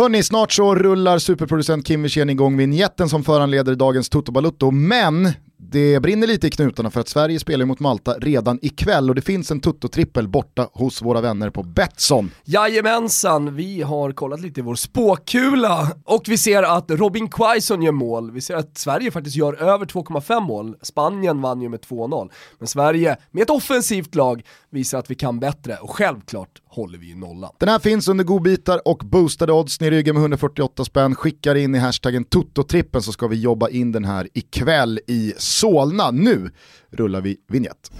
Hörni, snart så rullar superproducent Kim Wirsén igång vignetten som föranleder dagens Toto Balutto, men det brinner lite i knutarna för att Sverige spelar mot Malta redan ikväll och det finns en Toto-trippel borta hos våra vänner på Betsson. Jajamensan, vi har kollat lite i vår spåkula och vi ser att Robin Quaison gör mål. Vi ser att Sverige faktiskt gör över 2,5 mål. Spanien vann ju med 2-0. Men Sverige, med ett offensivt lag, visar att vi kan bättre och självklart håller vi ju nollan. Den här finns under godbitar och boostade odds. Ni ryggar med 148 spänn. Skickar in i hashtaggen TotoTrippen så ska vi jobba in den här ikväll i Solna. Nu rullar vi vignett.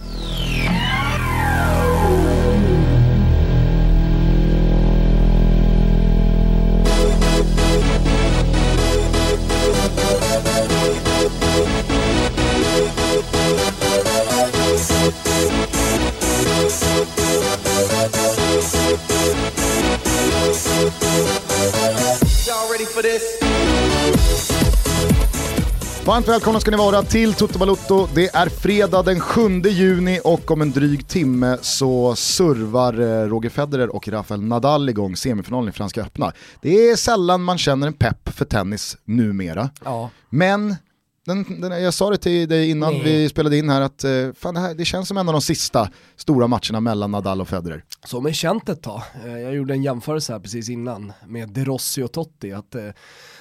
Varmt välkomna ska ni vara till Toto Balutto. Det är fredag den 7 juni och om en dryg timme så servar eh, Roger Federer och Rafael Nadal igång semifinalen i Franska öppna. Det är sällan man känner en pepp för tennis numera. Ja. Men den, den, jag sa det till dig innan Nej. vi spelade in här att eh, fan, det, här, det känns som en av de sista stora matcherna mellan Nadal och Federer. Som är känt ett tag. Eh, Jag gjorde en jämförelse här precis innan med De Rossi och Totti. Att eh,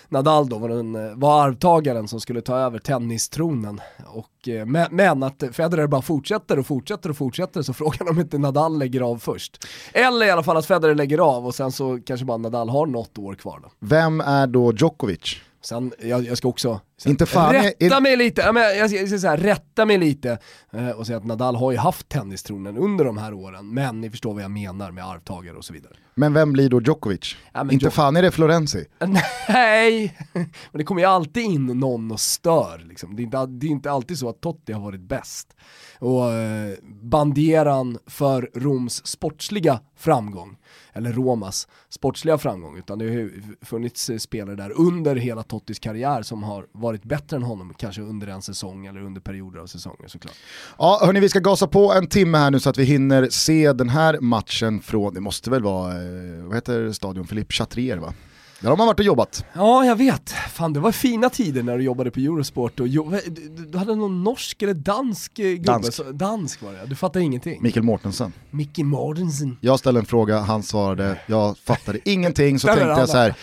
Nadal då var, den, var arvtagaren som skulle ta över tennistronen. Och, men, men att Federer bara fortsätter och fortsätter och fortsätter så frågan om inte Nadal lägger av först. Eller i alla fall att Federer lägger av och sen så kanske bara Nadal har något år kvar då. Vem är då Djokovic? Sen, jag, jag ska också Inte fan rätta är- mig lite, ja, men jag, jag, ska säga, rätta mig lite eh, och säga att Nadal har ju haft tennistronen under de här åren, men ni förstår vad jag menar med arvtagare och så vidare. Men vem blir då Djokovic? Ja, Inte Djok- fan är det Florenzi. Nej, men det kommer ju alltid in någon och stör. Liksom. Det, är inte, det är inte alltid så att Totti har varit bäst. Och eh, bandieran för Roms sportsliga framgång, eller Romas sportsliga framgång, utan det har ju funnits eh, spelare där under hela Tottis karriär som har varit bättre än honom, kanske under en säsong eller under perioder av säsonger såklart. Ja, hörni, vi ska gasa på en timme här nu så att vi hinner se den här matchen från, det måste väl vara, eh, vad heter stadion, Philippe Chatrier va? Där har man varit och jobbat. Ja, jag vet. Fan, det var fina tider när du jobbade på Eurosport och jo, du, hade någon norsk eller dansk eh, gubbe? Dansk. Så, dansk var det, du fattar ingenting. Mikael Mortensen. Mickey Mortensen. Jag ställde en fråga, han svarade, jag fattade ingenting, så tänkte jag så här.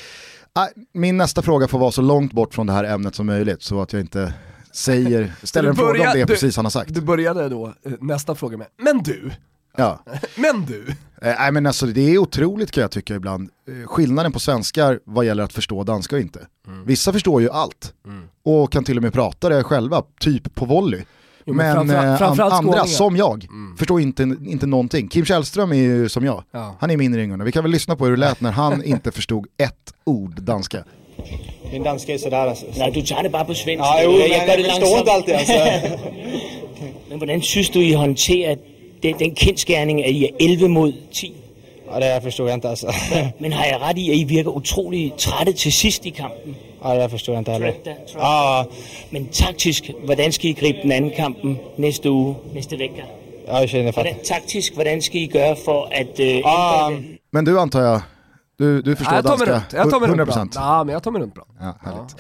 "Ah, min nästa fråga får vara så långt bort från det här ämnet som möjligt så att jag inte säger, ställer en fråga om det du- precis han har sagt. Du började då eh, nästa fråga med, men du, Ja. men du. Nej men alltså det är otroligt kan jag tycka ibland, eh, skillnaden på svenskar vad gäller att förstå danska och inte. Mm. Vissa förstår ju allt och kan till och med prata det själva, typ på volley. Jo, men men framför- eh, framförallt an- andra, skåningar. som jag, förstår inte, inte någonting. Kim Källström är ju som jag, Ja. han är min ringare. Vi kan väl lyssna på hur det lät när han inte förstod ett ord danska. Min danska är sådär alltså. Nej, du tager det bare på svensk. Ja, jo, gør jeg det forstår inte alltid altså. Men hvordan synes du, I håndterer den, den kendskærning, at I er 11 mod 10? Ja, det här förstår jag inte alltså. Men har jeg ret i, at I virker utrolig trætte til sidst i kampen? Här förstår jag inte heller. Ja, Men taktisk, hvordan skal I gribe den anden kampen næste uge, næste vecka? ja, jag känner Hvordan, fatt. taktisk, hvordan skal I gøre for at uh, Ah? Men du antar jag, du, du förstår jag tar danska? runt, jag tar mig runt bra. 100%? Ja, men jag tar mig runt bra. Ja, härligt.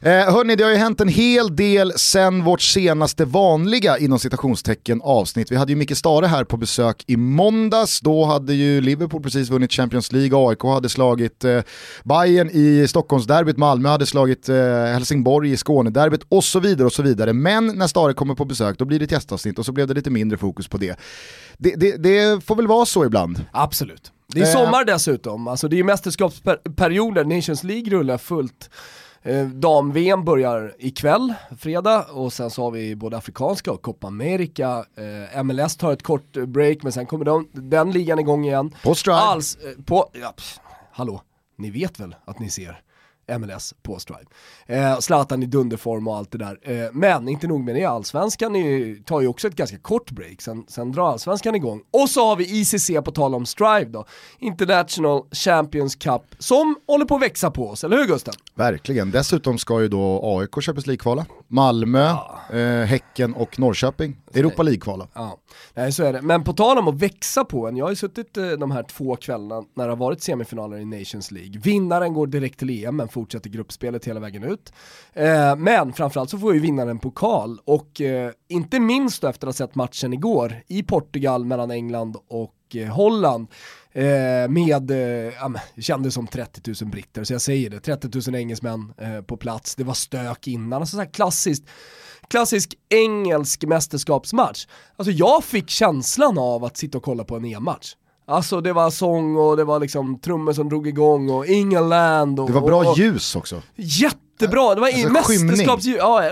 Eh, hörni, det har ju hänt en hel del sen vårt senaste vanliga inom citationstecken avsnitt. Vi hade ju Micke Stare här på besök i måndags. Då hade ju Liverpool precis vunnit Champions League, AIK hade slagit eh, Bayern i Stockholmsderbyt, Malmö hade slagit eh, Helsingborg i Skånederbyt och så vidare och så vidare. Men när Stare kommer på besök då blir det ett gästavsnitt och så blev det lite mindre fokus på det. Det, det, det får väl vara så ibland. Absolut. Det är Eh. sommar dessutom, alltså det är ju mästerskapsperioder, Nations League rullar fullt. Eh, Dam-VM börjar ikväll, fredag, och sen så har vi både afrikanska och Copa America. Eh, MLS tar ett kort break, men sen kommer de, den ligan igång igen. På Strive. Alls, eh, på, ja, pff, hallå, ni vet väl att ni ser MLS på Strive. Eh, Zlatan i dunderform och allt det där. Eh, men inte nog med det, allsvenskan är, tar ju också ett ganska kort break, sen, sen drar allsvenskan igång. Och så har vi ICC på tal om Strive då, International Champions Cup, som håller på att växa på oss, eller hur Gusten? Verkligen. Dessutom ska ju då AIK Champions League-kvala Malmö, eh, Häcken och Norrköping. Europa League-kvala. Ja, nej så är det. Men på tal om att växa på en, jag har ju suttit eh, de här två kvällarna när det har varit semifinaler i Nations League. Vinnaren går direkt till EM men fortsätter gruppspelet hela vägen ut. Eh, men framförallt så får ju vinnaren en pokal och eh, inte minst efter att ha sett matchen igår i Portugal mellan England och Holland med, ja, det kändes som 30 000 britter, så jag säger det, 30 000 engelsmän på plats, det var stök innan, alltså så här klassiskt klassisk engelsk mästerskapsmatch. Alltså jag fick känslan av att sitta och kolla på en EM-match. Alltså det var sång och det var liksom trummor som drog igång och England och... Det var bra och, och, ljus också. Jättebra, det var Alltså, mästerskapsljus, ja,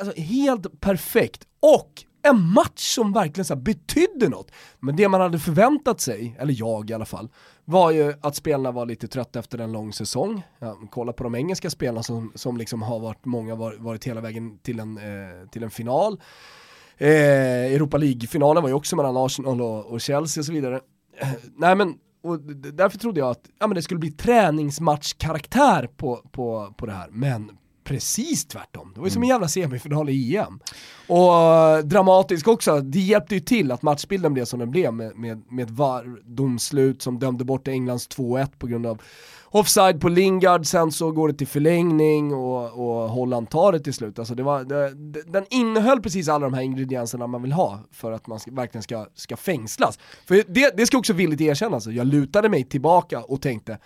alltså, helt perfekt. Och en match som verkligen så betydde något. Men det man hade förväntat sig, eller jag i alla fall, var ju att spelarna var lite trötta efter en lång säsong. Ja, kolla på de engelska spelarna som, som liksom har varit, många var, varit hela vägen till en, eh, till en final. Eh, Europa League-finalen var ju också mellan Arsenal och, och Chelsea och så vidare. Eh, nej men, och därför trodde jag att ja, men det skulle bli träningsmatchkaraktär på, på, på det här. Men precis tvärtom. Det var ju som en jävla semifinal i EM. Och eh, dramatisk också, det hjälpte ju till att matchbilden blev som den blev med, med, med VAR-domslut som dömde bort Englands 2-1 på grund av offside på Lingard, sen så går det till förlängning och, och Holland tar det till slut. Alltså det var, det, det, den innehöll precis alla de här ingredienserna man vill ha för att man ska, verkligen ska, ska fängslas. För det, det ska också villigt erkännas, alltså. jag lutade mig tillbaka och tänkte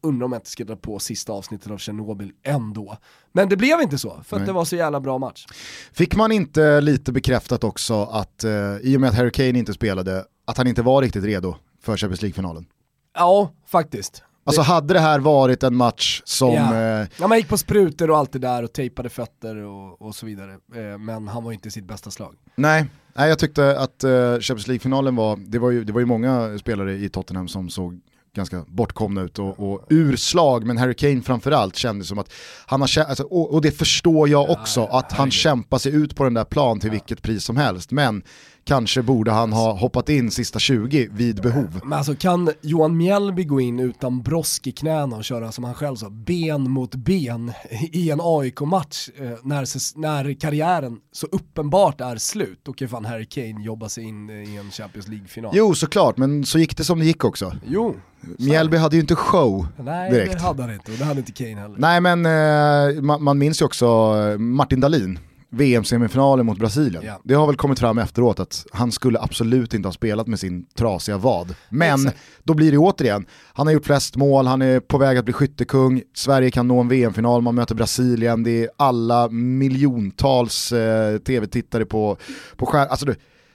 undrar om jag inte ska dra på sista avsnittet av Tjernobyl ändå. Men det blev inte så, för att Nej. det var så jävla bra match. Fick man inte lite bekräftat också att eh, i och med att Harry Kane inte spelade, att han inte var riktigt redo för Champions League-finalen? Ja, faktiskt. Alltså hade det här varit en match som, Ja. eh, Ja, man gick på sprutor och allt det där och tejpade fötter och, och så vidare. Eh, Men han var inte i sitt bästa slag. nej, nej jag tyckte att eh, Champions League-finalen var, det var, ju, det var ju många spelare i Tottenham som såg ganska bortkomna ut och, och urslag, men Harry Kane framförallt kändes som att han har, alltså, och, och det förstår jag också, att han kämpar sig ut på den där plan till vilket pris som helst, men kanske borde han ha hoppat in sista 20 vid behov. Men alltså kan Johan Mjällby gå in utan brosk i knäna och köra som han själv sa, ben mot ben i en AIK-match eh, när, när karriären så uppenbart är slut, då kan fan Harry Kane jobba sig in i en Champions League-final. Jo såklart, men så gick det som det gick också. Jo. Mjällby hade ju inte show Nej, direkt. det hade han inte och det hade inte Kane heller. Nej men eh, man, man minns ju också eh, Martin Dahlin, VM-semifinalen mot Brasilien. Ja. Det har väl kommit fram efteråt att han skulle absolut inte ha spelat med sin trasiga vad. Men Exakt. då blir det återigen, han har gjort flest mål, han är på väg att bli skyttekung, Sverige kan nå en VM-final, man möter Brasilien, det är alla miljontals eh, tv-tittare på, på skär. Alltså,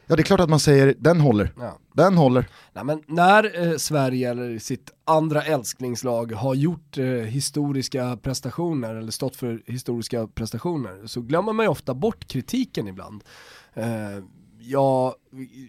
ja det är klart att man säger, den håller. Ja. Den håller. Nej, men när eh, Sverige eller sitt andra älsklingslag har gjort eh, historiska prestationer eller stått för historiska prestationer så glömmer man ju ofta bort kritiken ibland. Eh, jag,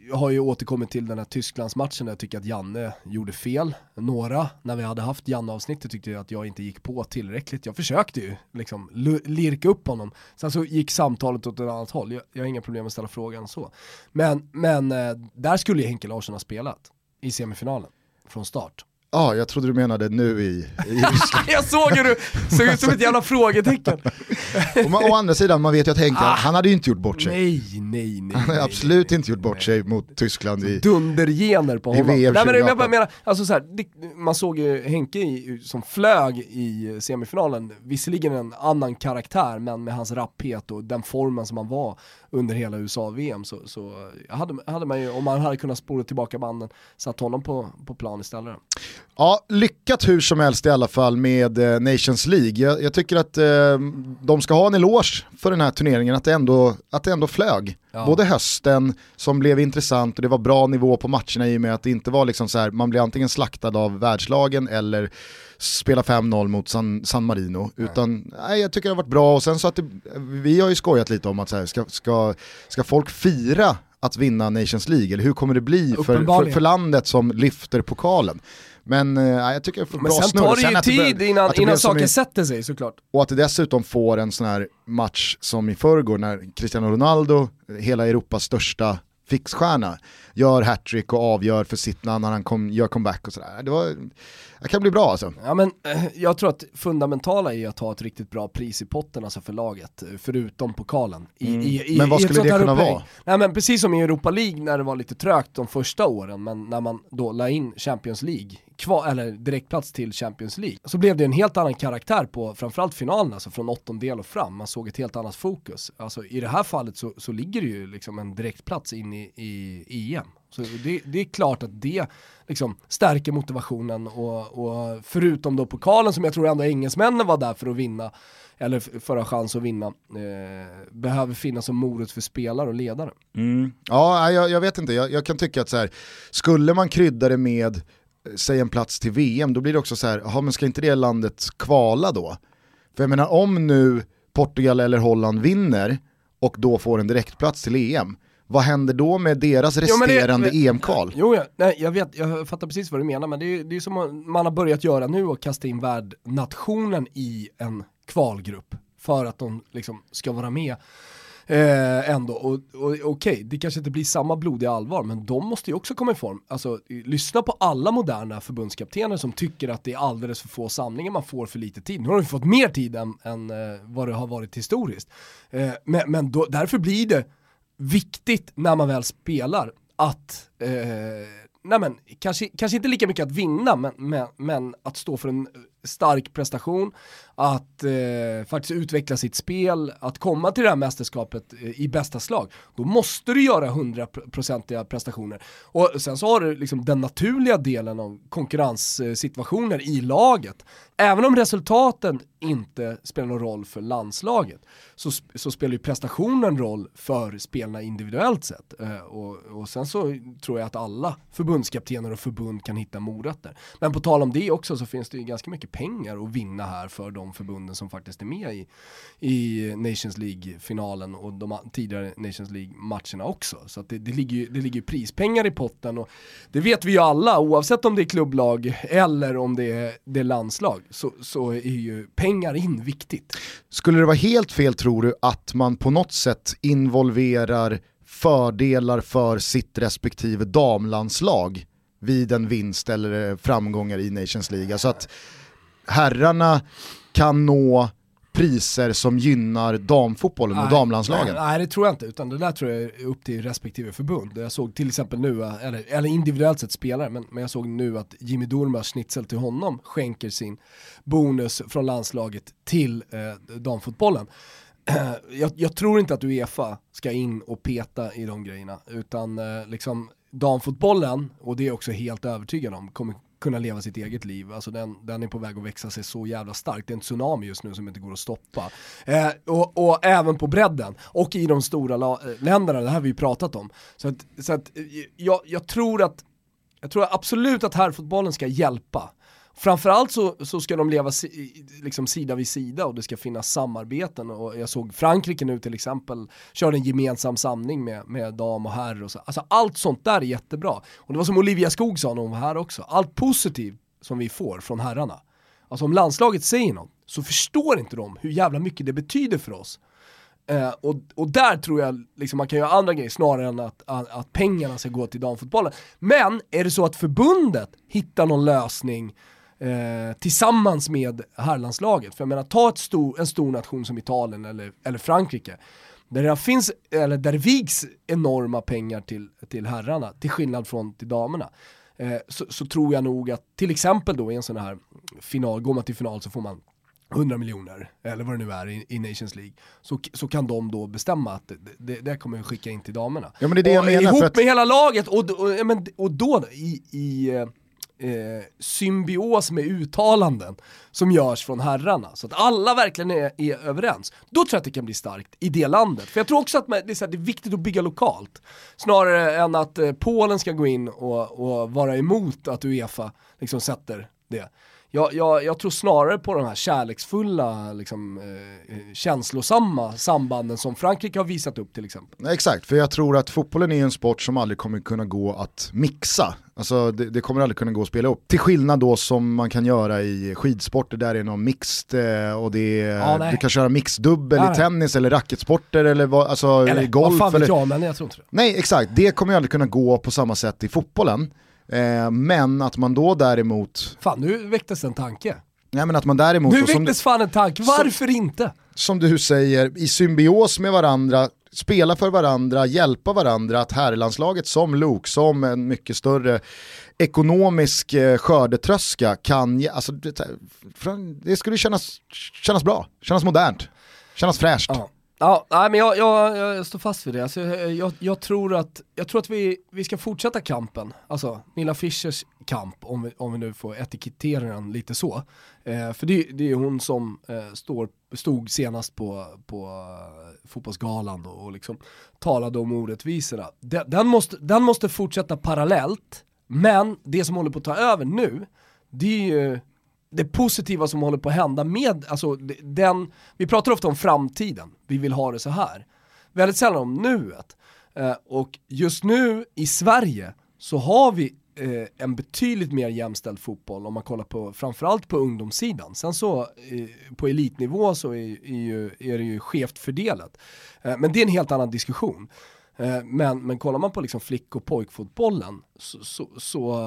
jag har ju återkommit till den här Tysklandsmatchen där jag tycker att Janne gjorde fel. Några, när vi hade haft Janne-avsnittet tyckte jag att jag inte gick på tillräckligt. Jag försökte ju liksom lirka upp honom. Sen så gick samtalet åt ett annat håll. Jag, jag har inga problem med att ställa frågan så. Men, men eh, där skulle ju Henke Larsson ha spelat i semifinalen från start. Ja, jag trodde du menade nu i, i Ryssland. jag såg hur du såg ut som ett jävla frågetecken. Och man, å andra sidan, man vet ju att Henke, han hade ju inte gjort bort sig. Nej, nej, nej. Han har nej, absolut nej, inte gjort bort nej. sig mot Tyskland i... Dundergener på I honom. VM Nej, men jag 2018. bara menar, alltså så här, det, man såg ju Henke i, som flög i semifinalen, visserligen en annan karaktär, men med hans rapphet och den formen som han var under hela USA-VM så, så hade, hade man ju, om man hade kunnat spola tillbaka banden, satt honom på, på plan istället. Ja, lyckat hur som helst i alla fall med eh, Nations League. Jag, jag tycker att eh, de ska ha en eloge för den här turneringen, att det ändå, att det ändå flög. Ja. Både hösten som blev intressant och det var bra nivå på matcherna i och med att det inte var liksom så här, man blir antingen slaktad av världslagen eller spela 5-0 mot San, San Marino. Utan nej, jag tycker det har varit bra och sen så att det, vi har ju skojat lite om att så här, ska, ska, ska folk fira att vinna Nations League eller hur kommer det bli för, för, för landet som lyfter pokalen? Men eh, jag tycker det är Men bra sen snurr. tar det ju tid blev- innan, det innan som saker i- sätter sig såklart. och att det dessutom får en sån här match som i förrgår när Cristiano Ronaldo, hela Europas största fixstjärna, gör hattrick och avgör för sitt namn när han kom, gör comeback och sådär. Det, var, det kan bli bra alltså. Ja men eh, jag tror att fundamentala är att ha ett riktigt bra pris i potten alltså för laget, förutom pokalen. I, Mm. i, i, Men vad skulle det kunna upplägg. vara? Nej men precis som i Europa League när det var lite trögt de första åren, men när man då la in Champions League, kvar, eller direktplats till Champions League, så blev det en helt annan karaktär på framförallt finalen, alltså från åttondel och fram. Man såg ett helt annat fokus. Alltså i det här fallet så, så ligger det ju liksom en direktplats in i, i EM. Så det, det är klart att det liksom stärker motivationen och, och förutom då pokalen som jag tror ändå engelsmännen var där för att vinna, eller för att ha chans att vinna, eh, behöver finnas som morot för spelare och ledare. Mm. Ja, jag, jag vet inte, jag, jag kan tycka att så här, skulle man krydda det med, säg en plats till VM, då blir det också så här, jaha men ska inte det landet kvala då? För jag menar om nu Portugal eller Holland vinner och då får en direktplats till EM, vad händer då med deras resterande EM-kval? Jo, ja, nej, jag vet, jag fattar precis vad du menar, men det är, det är som man har börjat göra nu och kasta in värdnationen i en kvalgrupp för att de liksom ska vara med eh, ändå. Och, och okej, det kanske inte blir samma blodiga allvar, men de måste ju också komma i form. Alltså, lyssna på alla moderna förbundskaptener som tycker att det är alldeles för få samlingar, man får för lite tid. Nu har de fått mer tid än, än eh, vad det har varit historiskt. Eh, men men då, därför blir det viktigt när man väl spelar att, eh, nej men, kanske, kanske inte lika mycket att vinna, men, men, men att stå för en stark prestation, att eh, faktiskt utveckla sitt spel, att komma till det här mästerskapet eh, i bästa slag, då måste du göra hundraprocentiga prestationer. Och sen så har du liksom den naturliga delen av konkurrenssituationer i laget. Även om resultaten inte spelar någon roll för landslaget, så, så spelar ju prestationen roll för spelarna individuellt sett. Eh, och, och sen så tror jag att alla förbundskaptener och förbund kan hitta morötter. Men på tal om det också så finns det ju ganska mycket pengar att vinna här för de förbunden som faktiskt är med i, i Nations League-finalen och de tidigare Nations League-matcherna också. Så att det, det, ligger ju, det ligger prispengar i potten och det vet vi ju alla, oavsett om det är klubblag eller om det är, det är landslag, så, så är ju pengar in viktigt. Skulle det vara helt fel tror du att man på något sätt involverar fördelar för sitt respektive damlandslag vid en vinst eller framgångar i Nations League? Alltså att herrarna kan nå priser som gynnar damfotbollen och Nej, damlandslagen. Nej, nej, det tror jag inte, utan det där tror jag är upp till respektive förbund. Jag såg till exempel nu, eller, eller individuellt sett spelare, men, men jag såg nu att Jimmy Durmaz schnitzel till honom skänker sin bonus från landslaget till eh, damfotbollen. jag, jag tror inte att Uefa ska in och peta i de grejerna, utan eh, liksom damfotbollen, och det är jag också helt övertygad om, kommer kunna leva sitt eget liv. Alltså den, den är på väg att växa sig så jävla starkt. Det är en tsunami just nu som inte går att stoppa. Eh, och, och även på bredden. Och i de stora la- eh, länderna, det här har vi ju pratat om. Så att, så att eh, jag, jag tror att jag tror absolut att herrfotbollen ska hjälpa. Framförallt så, så ska de leva si, liksom sida vid sida och det ska finnas samarbeten och jag såg Frankrike nu till exempel körde en gemensam samling med, med dam och herr och så. Alltså allt sånt där är jättebra. Och det var som Olivia Skog sa när hon var här också, allt positivt som vi får från herrarna. Alltså om landslaget säger något så förstår inte de hur jävla mycket det betyder för oss. Uh, och, och där tror jag liksom man kan göra andra grejer snarare än att, att, att pengarna ska gå till damfotbollen. Men är det så att förbundet hittar någon lösning eh, tillsammans med herrlandslaget, för jag menar ta ett stor, en stor nation som Italien eller, eller Frankrike, där det finns, eller där det vigs enorma pengar till, till herrarna, till skillnad från till damerna. Eh, så, så tror jag nog att till exempel då i en sån här final, går man till final så får man 100 miljoner, eller vad det nu är i, i Nations League, så, så kan de då bestämma att det, det, det kommer vi skicka in till damerna. Ja, men det är det jag och, menar, ihop att- med hela laget, och, och, men, och då i, i eh, symbios med uttalanden som görs från herrarna, så att alla verkligen är, är överens, då tror jag att det kan bli starkt i det landet. För jag tror också att man, det, är så här, det är viktigt att bygga lokalt, snarare än att eh, Polen ska gå in och, och vara emot att Uefa liksom sätter det. Jag, jag, jag tror snarare på de här kärleksfulla, liksom, eh, eh, känslosamma sambanden som Frankrike har visat upp till exempel. Exakt, för jag tror att fotbollen är en sport som aldrig kommer kunna gå att mixa. Alltså det, det kommer aldrig kunna gå att spela upp. Till skillnad då som man kan göra i skidsporter där det är någon mixed eh, och det är, Ja, du kan köra mixdubbel Nej, i tennis eller racketsporter eller vad, alltså Eller golf. vad fan vet eller, jag, men jag tror inte det. Nej exakt, det kommer ju aldrig kunna gå på samma sätt i fotbollen. Eh, men att man då däremot, Fan, nu väcktes en tanke. nej men att man däremot, Nu som, väcktes fan en tanke, varför inte? som du säger, i symbios med varandra, spela för varandra, hjälpa varandra, att herrlandslaget som LOK, som en mycket större ekonomisk eh, skördetröska kan, alltså det, det skulle kännas, kännas bra, kännas modernt, kännas fräscht. Ja. Ja, nej, men jag, jag, jag står fast vid det. Alltså, jag, jag, jag tror att, jag tror att vi, vi ska fortsätta kampen, alltså Nilla Fischers kamp, om vi, om vi nu får etikettera den lite så. Eh, för det, det är hon som eh, står, stod senast på, på eh, fotbollsgalan och, och liksom talade om orättvisorna. Den, den, måste, den måste fortsätta parallellt, men det som håller på att ta över nu, det är ju det positiva som håller på att hända med, alltså den, vi pratar ofta om framtiden, vi vill ha det så här. Väldigt sällan om nuet. Eh, och just nu i Sverige så har vi eh, en betydligt mer jämställd fotboll om man kollar på, framförallt på ungdomssidan. Sen så eh, på elitnivå så är, är, ju, är det ju skevt fördelat. Eh, men det är en helt annan diskussion. Eh, men, men kollar man på liksom flick och pojkfotbollen så, så, så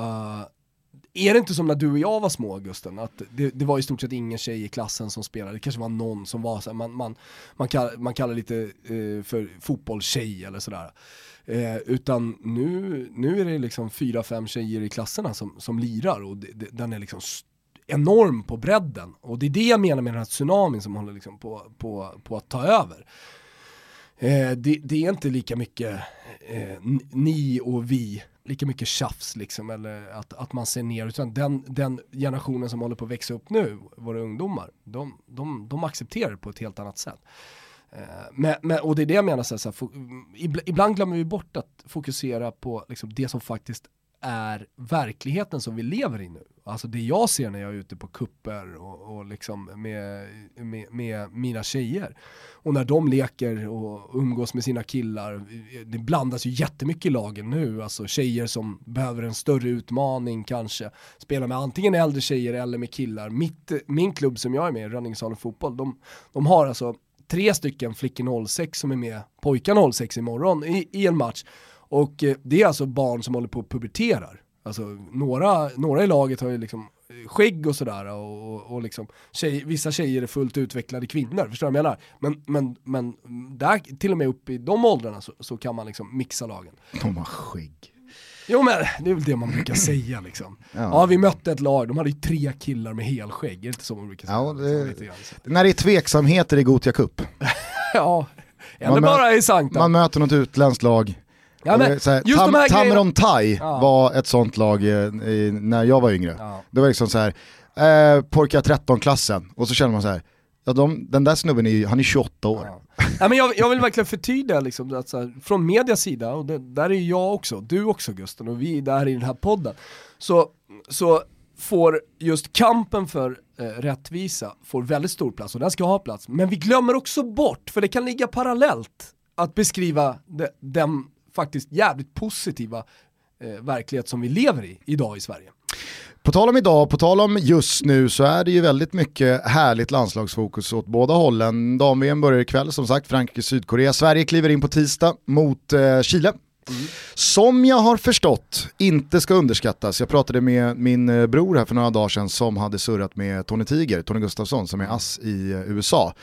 är det inte som när du och jag var små Augusten, att det, det var i stort sett ingen tjej i klassen som spelade, det kanske var någon som var så här, man, man, man, kallar, man kallar lite eh, för fotbollstjej eller sådär. Eh, utan nu, nu är det liksom fyra, fem tjejer i klasserna som, som lirar och det, det, den är liksom enorm på bredden. Och det är det jag menar med den här tsunamin som håller liksom på, på, på att ta över. Eh, det, det är inte lika mycket eh, ni och vi, lika mycket tjafs liksom, eller att, att man ser ner, utan den, den generationen som håller på att växa upp nu, våra ungdomar, de, de, de accepterar det på ett helt annat sätt. Eh, men, men, och det är det jag menar, så här, så här, ibland glömmer vi bort att fokusera på liksom, det som faktiskt är verkligheten som vi lever i nu. Alltså det jag ser när jag är ute på kupper och, och liksom med, med, med mina tjejer. Och när de leker och umgås med sina killar, det blandas ju jättemycket i lagen nu. Alltså tjejer som behöver en större utmaning kanske. Spelar med antingen äldre tjejer eller med killar. Mitt, min klubb som jag är med i, Rönningssalen Fotboll, de, de har alltså tre stycken flickor 06 som är med pojkar 06 imorgon i, i en match. Och eh, det är alltså barn som håller på att puberterar. Alltså några, några i laget har ju liksom eh, skägg och sådär och, och, och liksom tjej, vissa tjejer är fullt utvecklade kvinnor, förstår du vad jag menar? Men, men, men där, till och med upp i de åldrarna så, så kan man liksom mixa lagen. De har skägg. Jo men det är väl det man brukar säga liksom. Ja. Ja. vi mötte ett lag, de hade ju tre killar med helskägg, är det inte så man brukar säga? Ja, det- grann. När det är tveksamheter i Gothia Cup, ja. eller bara i Sankta. man möter något utländskt lag, ja, men, är så här, Tam, här Tameron Thai Ja. var ett sånt lag eh, i, när jag var yngre. Ja. Det var liksom så här, eh, pojkar 13-klassen, och så känner man så här, ja, de, den där snubben är, han är 28 år. Ja. Nej, men jag, jag vill verkligen förtydliga liksom, att så här, från medias sida, och det, där är jag också, du också Gusten, och vi där i den här podden, så, så får just kampen för eh, rättvisa får väldigt stor plats, och den ska ha plats. Men vi glömmer också bort, för det kan ligga parallellt, att beskriva de, den faktiskt jävligt positiva eh, verklighet som vi lever i idag i Sverige. På tal om idag, på tal om just nu så är det ju väldigt mycket härligt landslagsfokus åt båda hållen. Dam-VM börjar ikväll som sagt, Frankrike-Sydkorea. Sverige kliver in på tisdag mot eh, Chile. Som jag har förstått inte ska underskattas. Jag pratade med min eh, bror här för några dagar sedan som hade surrat med Tony Tiger, Tony Gustafsson som är ass i eh, USA.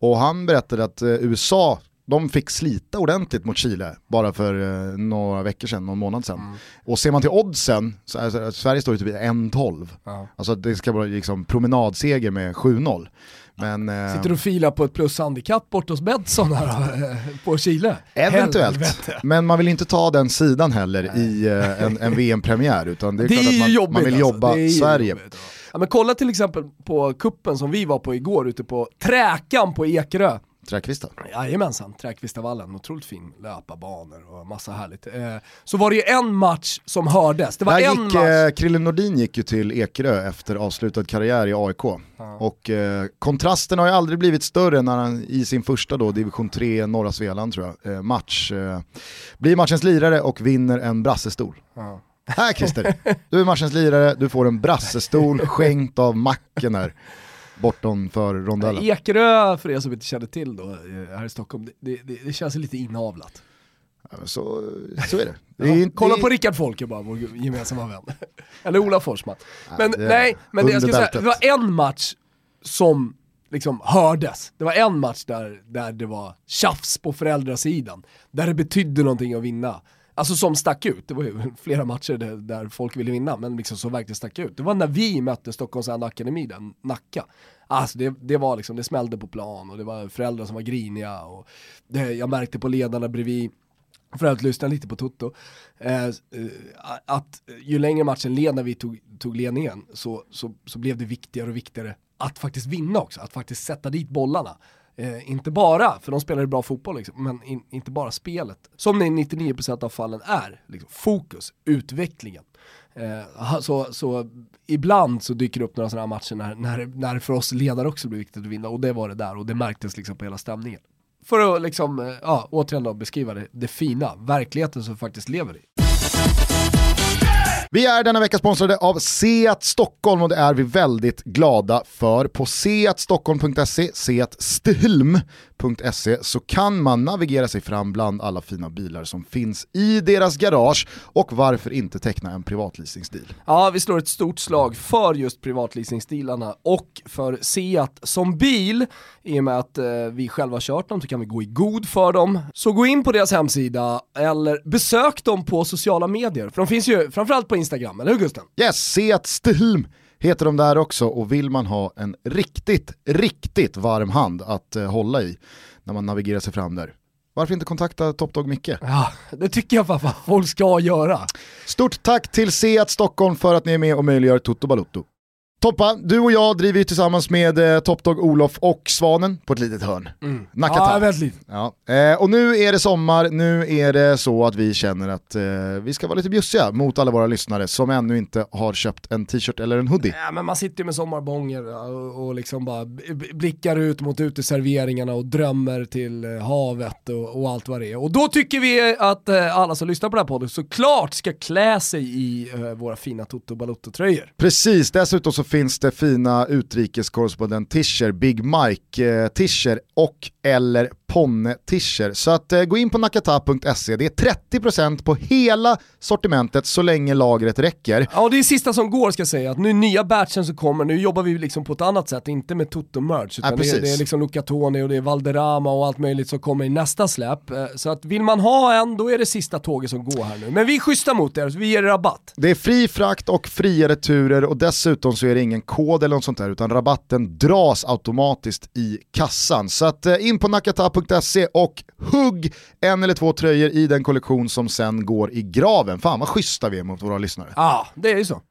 Och han berättade att eh, USA de fick slita ordentligt mot Chile bara för eh, några veckor sedan, någon månad sedan. Och ser man till oddsen, så är, Sverige står ju typ i 1-12. Ja. Alltså det ska vara liksom promenadseger med 7-0. Men eh, Sitter och filar på ett plushandikapp bort hos Betsson här eh, på Chile. eventuellt. Helvete. Men man vill inte ta den sidan heller i eh, en, en VM-premiär utan det är, Det är klart ju att man, jobbigt man vill alltså. jobba är ju Sverige. jobbigt, ja. Ja, men kolla till exempel på kuppen som vi var på igår ute på Träkan på Ekerö. Träkvistar. Jajamensan, Träkvistavallen, otroligt fin löparbanor och massa härligt. Eh, så var det ju en match som hördes, det var Där en gick, match. eh, Krille Nordin gick ju till Ekerö efter avslutad karriär i AIK. Och eh, kontrasten har ju aldrig blivit större när han i sin första då, division 3 norra Svealand tror jag, eh, match, blir matchens lirare och vinner en brassestol. Ja. Här Christer, du är matchens lirare, du får en brassestol skänkt av macken här. Bortom för rondellen. Ekerö, för er som inte känner till då, eh, här i Stockholm, det, det, det känns lite inavlat. Ja, Så, så är det. det är Ja, kolla på Rickard Folke bara, vår gemensamma vän. Eller Ola Forsman. Men det är nej, men det, jag ska säga, det var en match som liksom hördes. Det var en match där, där det var tjafs på föräldrasidan. Där det betydde någonting att vinna. Alltså som stack ut, det var ju flera matcher där, där folk ville vinna, men liksom som verkligen stack ut. Det var när vi mötte Stockholms Enda Akademi, den Nacka. Alltså det, det var liksom, det smällde på plan och det var föräldrar som var griniga och det, jag märkte på ledarna bredvid för att lyssna lite på Toto, eh, eh att ju längre matchen led när vi tog, tog ledningen så, så, så blev det viktigare och viktigare att faktiskt vinna också, att faktiskt sätta dit bollarna. Eh, inte bara, för de spelar ju bra fotboll, liksom, men in, inte bara spelet. Som det i 99% av fallen är, liksom, fokus, utvecklingen. Eh, så, så ibland så dyker det upp några sådana här matcher när, när, när för oss ledare också blir viktigt att vinna och det var det där och det märktes liksom på hela stämningen. För att liksom, eh, ja, återigen då beskriva det, det fina, verkligheten som vi faktiskt lever i. Vi är denna vecka sponsrade av Seat Stockholm och det är vi väldigt glada för. På seatstockholm.se, seatsthlm.se så kan man navigera sig fram bland alla fina bilar som finns i deras garage och varför inte teckna en privatleasingsdeal. Ja, vi slår ett stort slag för just privatleasingstilarna och för Seat som bil. I och med att eh, vi själva har kört dem så kan vi gå i god för dem. Så gå in på deras hemsida eller besök dem på sociala medier. För de finns ju framförallt på Instagram, eller hur Gusten? Yes, Seat Sthlm heter de där också och vill man ha en riktigt, riktigt varm hand att eh, hålla i när man navigerar sig fram där. Varför inte kontakta Top Dog Micke? Ja, det tycker jag pappa folk ska göra. Stort tack till Seat Stockholm för att ni är med och möjliggör Toto Balutto. Toppa, du och jag driver ju tillsammans med eh, Topdog Olof och Svanen på ett litet hörn. Nakata. Ja, väldigt lite. Ja. Eh, och nu är det sommar, nu är det så att vi känner att eh, vi ska vara lite bjussiga mot alla våra lyssnare som ännu inte har köpt en t-shirt eller en hoodie. Ja, men man sitter ju med sommarbånger och, och liksom bara blickar ut mot uteserveringarna och drömmer till eh, havet och, och allt vad det är. Och då tycker vi att eh, alla som lyssnar på den här podden såklart ska klä sig i eh, våra fina Toto Balotto-tröjor. Precis, dessutom så finns det fina utrikeskorrespondent-tischer, Big Mike-tischer eh, och eller Ponne-tischer. Så att eh, gå in på nakata.se, det är 30% på hela sortimentet så länge lagret räcker. Ja, och det är sista som går ska jag säga, att nu nya batchen som kommer, nu jobbar vi liksom på ett annat sätt, inte med Toto-merch, utan det, precis. är- det är liksom Luca Toni och det är Valderrama och allt möjligt som kommer i nästa släpp. Eh, Så att vill man ha en, då är det sista tåget som går här nu. Men vi är schyssta mot er, så vi ger er rabatt. Det är fri frakt och fria returer och dessutom så är det ingen kod eller något sånt där utan rabatten dras automatiskt i kassan. Så att eh, in på nakata.se och hugg en eller två tröjor i den kollektion som sen går i graven. Fan vad schyssta vi är mot våra lyssnare. Ja, det är ju så.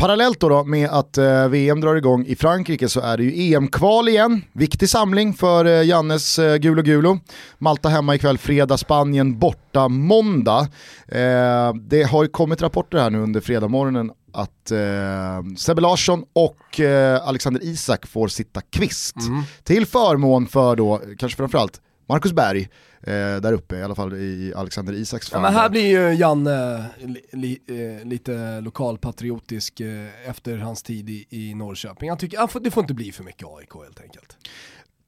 Parallellt då, då med att eh, VM drar igång i Frankrike så är det ju EM-kval igen. Viktig samling för eh, Jannes eh, Gulo Gulo. Malta hemma ikväll, fredag, Spanien borta måndag. Eh, det har ju kommit rapporter här nu under fredagmorgonen att eh, Sebbe Larsson och eh, Alexander Isak får sitta kvist. Till förmån för då, kanske framförallt, Marcus Berg eh, där uppe, i alla fall i Alexander Isaks Ja, fall. men här blir ju Janne li, li, eh, lite lokalpatriotisk eh, efter hans tid i, i Norrköping. Han tycker, han får, det får inte bli för mycket AIK helt enkelt.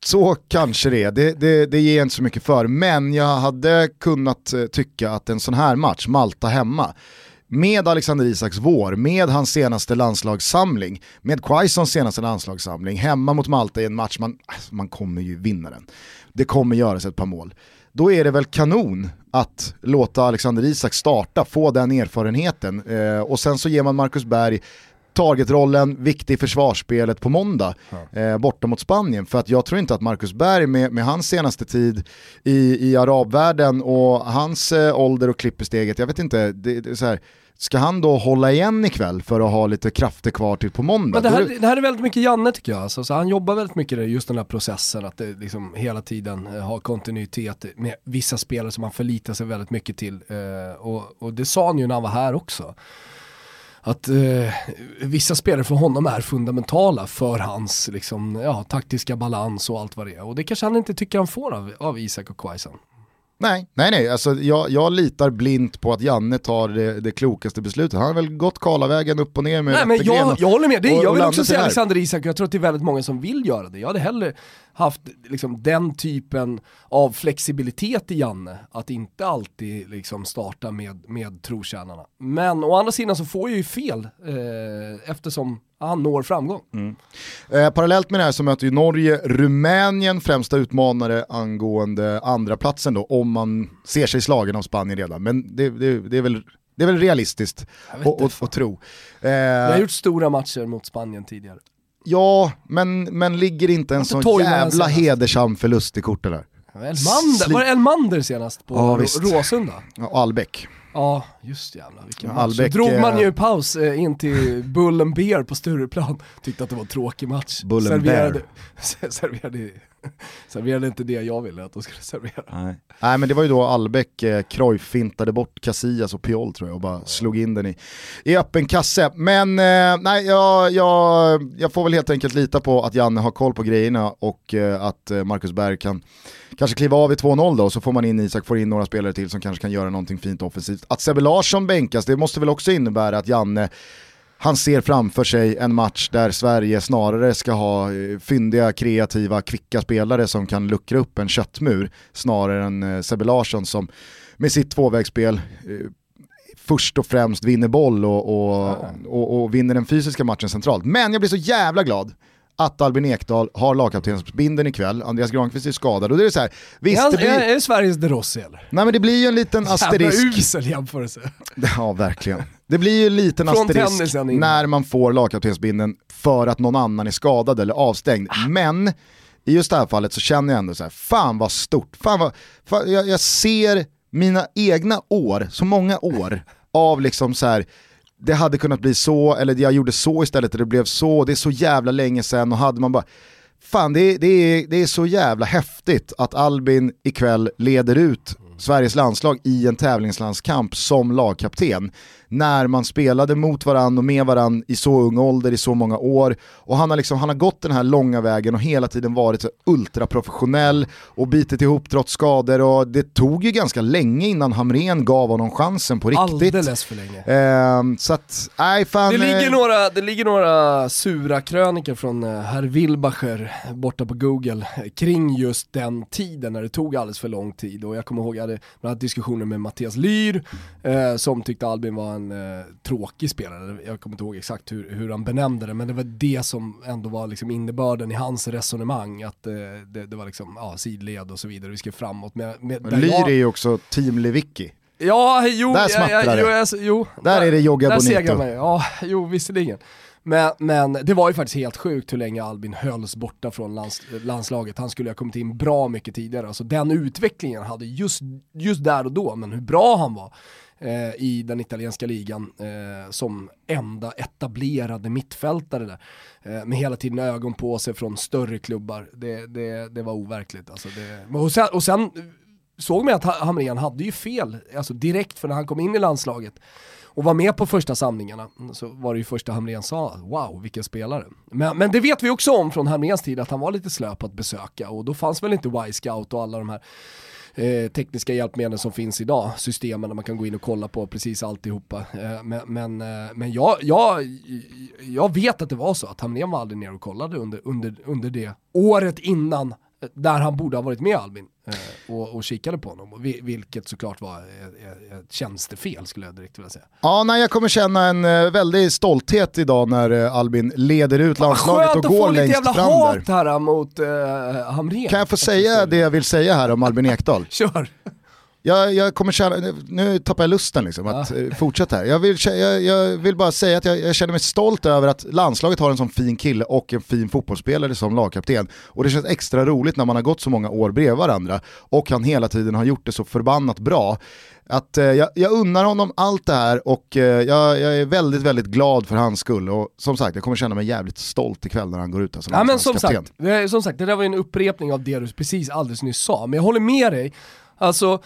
Så kanske det är, det, det, det ger jag inte så mycket för. Men jag hade kunnat eh, tycka att en sån här match, Malta hemma, med Alexander Isaks vår, med hans senaste landslagssamling, med Quaisons senaste landslagssamling, hemma mot Malta i en match, man, alltså, man kommer ju vinna den. Det kommer göras ett par mål. Då är det väl kanon att låta Alexander Isak starta, få den erfarenheten eh, och sen så ger man Marcus Berg targetrollen, viktig i försvarsspelet på måndag eh, borta mot Spanien. För att jag tror inte att Marcus Berg med, med hans senaste tid i, i arabvärlden och hans eh, ålder och klipp i steget, jag vet inte, det, det så här, ska han då hålla igen ikväll för att ha lite krafter kvar till på måndag? Men det här, det här är väldigt mycket Janne tycker jag. Alltså, så han jobbar väldigt mycket i just den här processen, att det liksom hela tiden eh, har kontinuitet med vissa spelare som han förlitar sig väldigt mycket till. Eh, och, och det sa han ju när han var här också. Att eh, vissa spelare för honom är fundamentala för hans liksom, ja, taktiska balans och allt vad det är. Och det kanske han inte tycker han får av, av Isak och Quaison. Nej, nej, nej. Alltså, jag, jag litar blint på att Janne tar det, det klokaste beslutet. Han har väl gått Karlavägen upp och ner med Nej men jag, och- jag håller med, det, och- jag vill också säga. Alexander Isak, jag tror att det är väldigt många som vill göra det. Jag hade hellre haft liksom, den typen av flexibilitet i Janne, att inte alltid liksom, starta med, med trotjänarna. Men å andra sidan så får jag ju fel eh, eftersom han når framgång. Eh, parallellt med det här så möter ju Norge Rumänien främsta utmanare angående andra platsen då, om man ser sig slagen av Spanien redan. Men det, det, det, är, väl, det är väl realistiskt att- tro. Jag har Eh, gjort stora matcher mot Spanien tidigare. Ja, men, men ligger inte en sån jävla hedersam förlust i korten där? Elmander, Sli- var det Elmander senast på Ja. Råsunda? Ja, Albeck. Ja, just jävlar vilken match. Så Albeck, drog man eh, ju paus eh, in till Bullen Beer på Stureplan. Tyckte att det var en tråkig match. Bullen serverade, serverade, serverade inte det jag ville att de skulle servera. Nej. Nej men det var ju då Albeck eh, Cruyff fintade bort Casillas och Piol tror jag och bara slog in den i, i öppen kasse. Men eh, nej, jag, jag, jag får väl helt enkelt lita på att Janne har koll på grejerna och eh, att eh, Marcus Berg kan kanske kliva av i 2-0 då och så får man in Isak, får in några spelare till som kanske kan göra någonting fint offensivt. Att Sebbe Larsson bänkas, det måste väl också innebära att Janne han ser framför sig en match där Sverige snarare ska ha eh, fyndiga, kreativa, kvicka spelare som kan luckra upp en köttmur snarare än eh, Sebbe Larsson som med sitt tvåvägsspel eh, först och främst vinner boll och, och, och, och vinner den fysiska matchen centralt. Men jag blir så jävla glad att Albin Ekdal har lagkaptensbindeln ikväll, Andreas Granqvist är skadad och det är så här, visst är, det blir, är det Sveriges De Rossi eller? nej men det blir ju en liten Jävla asterisk. usel jämförelse. Ja, verkligen. Det blir ju en liten Från asterisk när man får lagkaptensbindeln för att någon annan är skadad eller avstängd. Ah. Men i just det här fallet så känner jag ändå så här, fan vad stort, fan vad, fan, jag, jag ser mina egna år, så många år av liksom så här det hade kunnat bli så, eller jag gjorde så istället och det blev så, det är så jävla länge sedan och hade man bara Fan det, det, är, det är så jävla häftigt att Albin ikväll leder ut Sveriges landslag i en tävlingslandskamp som lagkapten. När man spelade mot varandra och med varandra i så ung ålder i så många år. Och han har, liksom, han har gått den här långa vägen och hela tiden varit ultraprofessionell och bitit ihop trots skador. Och det tog ju ganska länge innan Hamren gav honom chansen på riktigt. Alldeles för länge. Ehm, så att, nej fan. Det ligger, eh, några, det ligger några sura krönikor från eh, herr Wilbacher borta på google eh, kring just den tiden när det tog alldeles för lång tid och jag kommer ihåg jag hade bland annat diskussioner med Mattias Lyr eh, som tyckte Albin var en eh, tråkig spelare. Jag kommer inte ihåg exakt hur, hur han benämnde det men det var det som ändå var liksom innebörden i hans resonemang att eh, det, det var liksom ja, sidled och så vidare, vi ska framåt. Med, med, där Lyr är ju också team Lewicki. Ja, jo, Där smattrar det. jo, jag, jo, Där är det Jogga Där Bonito. segrar man ju. Ja, jo visserligen. Men, men det var ju faktiskt helt sjukt hur länge Albin hölls borta från lands, landslaget. Han skulle ha kommit in bra mycket tidigare. Alltså den utvecklingen hade just, just där och då, men hur bra han var eh, i den italienska ligan eh, som enda etablerade mittfältare där. Eh, med hela tiden ögon på sig från större klubbar. Det, det, det var overkligt. Alltså det, och sen, och sen såg man att Hamrén hade ju fel, alltså direkt för när han kom in i landslaget och var med på första samlingarna så var det ju första Hamrén sa, wow vilken spelare. Men, men det vet vi också om från Hamréns tid att han var lite slö på att besöka och då fanns väl inte Y-scout och alla de här eh, tekniska hjälpmedel som finns idag, systemen där man kan gå in och kolla på precis alltihopa. Eh, men men, eh, men jag, jag, jag vet att det var så att Hamrén var aldrig ner och kollade under, under, under det året innan där han borde ha varit med Albin eh, och, och kikade på honom, vilket såklart var ett, ett tjänstefel skulle jag direkt vilja säga. Ja, nej, jag kommer känna en eh, väldig stolthet idag när eh, Albin leder ut landslaget Skönt och att få går lite längst jävla fram hat där. här mot uh, Hamrén. Kan jag få säga det jag vill säga här om Albin Ekdal? Kör! Jag, jag kommer känna, nu tappar jag lusten liksom att ja. fortsätta här. Jag vill, jag, jag vill bara säga att jag, känner mig stolt över att landslaget har en sån fin kille och en fin fotbollsspelare som lagkapten. Och det känns extra roligt när man har gått så många år bredvid varandra och han hela tiden har gjort det så förbannat bra. Att, eh, jag, jag unnar honom allt det här och eh, jag, jag, är väldigt, väldigt glad för hans skull. Och som sagt, jag kommer känna mig jävligt stolt ikväll när han går ut som ja, men som sagt, det, som sagt, det där var en upprepning av det du precis alldeles nyss sa. Men jag håller med dig. Alltså,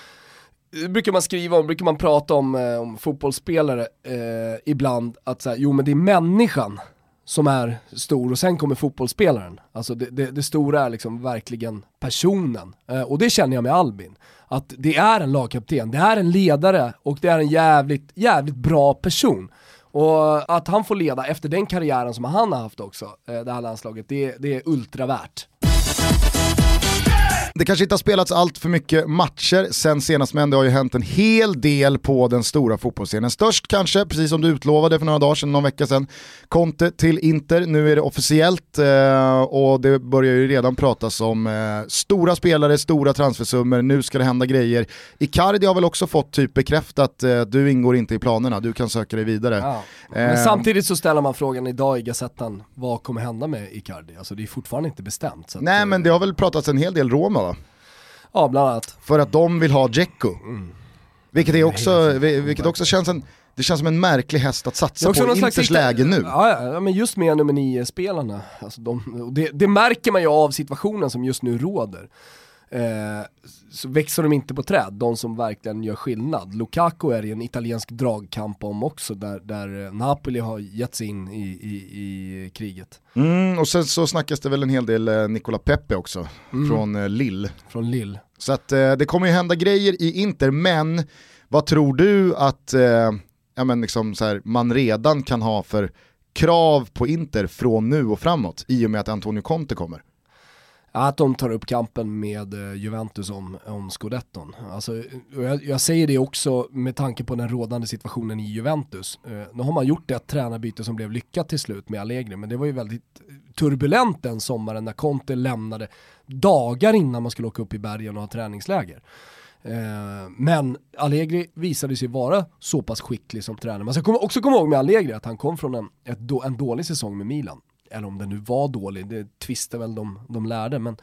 brukar man skriva om, brukar man prata om, eh, om fotbollsspelare eh, ibland, att så jo men det är människan som är stor och sen kommer fotbollsspelaren. Alltså det, det, det stora är liksom verkligen personen. Eh, och det känner jag med Albin. Att det är en lagkapten, det är en ledare och det är en jävligt, jävligt bra person. Och att han får leda efter den karriären som han har haft också, eh, det här landslaget, det, det är ultravärt. Det kanske inte har spelats allt för mycket matcher sen senast men det har ju hänt en hel del på den stora fotbollsscenen. Störst kanske, precis som du utlovade för några dagar sedan, någon vecka sedan, Conte till Inter. Nu är det officiellt eh, och det börjar ju redan pratas om eh, stora spelare, stora transfersummor, nu ska det hända grejer. Icardi har väl också fått typ bekräftat, eh, du ingår inte i planerna, du kan söka dig vidare. Ja. Men samtidigt så ställer man frågan idag i Gazettan, vad kommer hända med Icardi? Alltså det är fortfarande inte bestämt. Nej men det har väl pratats en hel del Roma? Ja, bland annat. För att de vill ha Dzeko. Mm. Vilket, är också, vilket också känns en, det känns som en märklig häst att satsa på i Inters läge nu. Ja, ja, men just med nummer 9-spelarna, alltså de, det, det, märker man ju av situationen som just nu råder. Eh, så växer de inte på träd, de som verkligen gör skillnad. Lukaku är i en italiensk dragkamp om också, där, där Napoli har gett sig in i, i, i kriget. Mm, och sen så snackas det väl en hel del eh, Nicola Pepe också, mm. från eh, Lille. Från Lille. Så att eh, det kommer ju hända grejer i Inter, men vad tror du att eh, ja, men liksom så här, man redan kan ha för krav på Inter från nu och framåt i och med att Antonio Conte kommer? Att de tar upp kampen med eh, Juventus om, om scudetton. Alltså, jag, jag, säger det också med tanke på den rådande situationen i Juventus. Eh, nu har man gjort ett tränarbyte som blev lyckat till slut med Allegri, men det var ju väldigt turbulent den sommaren när Conte lämnade dagar innan man skulle åka upp i bergen och ha träningsläger. Eh, men Allegri visade sig vara så pass skicklig som tränare. Man ska också komma ihåg med Allegri att han kom från en, ett, en dålig säsong med Milan eller om den nu var dålig, det tvistar väl de, de lärde, men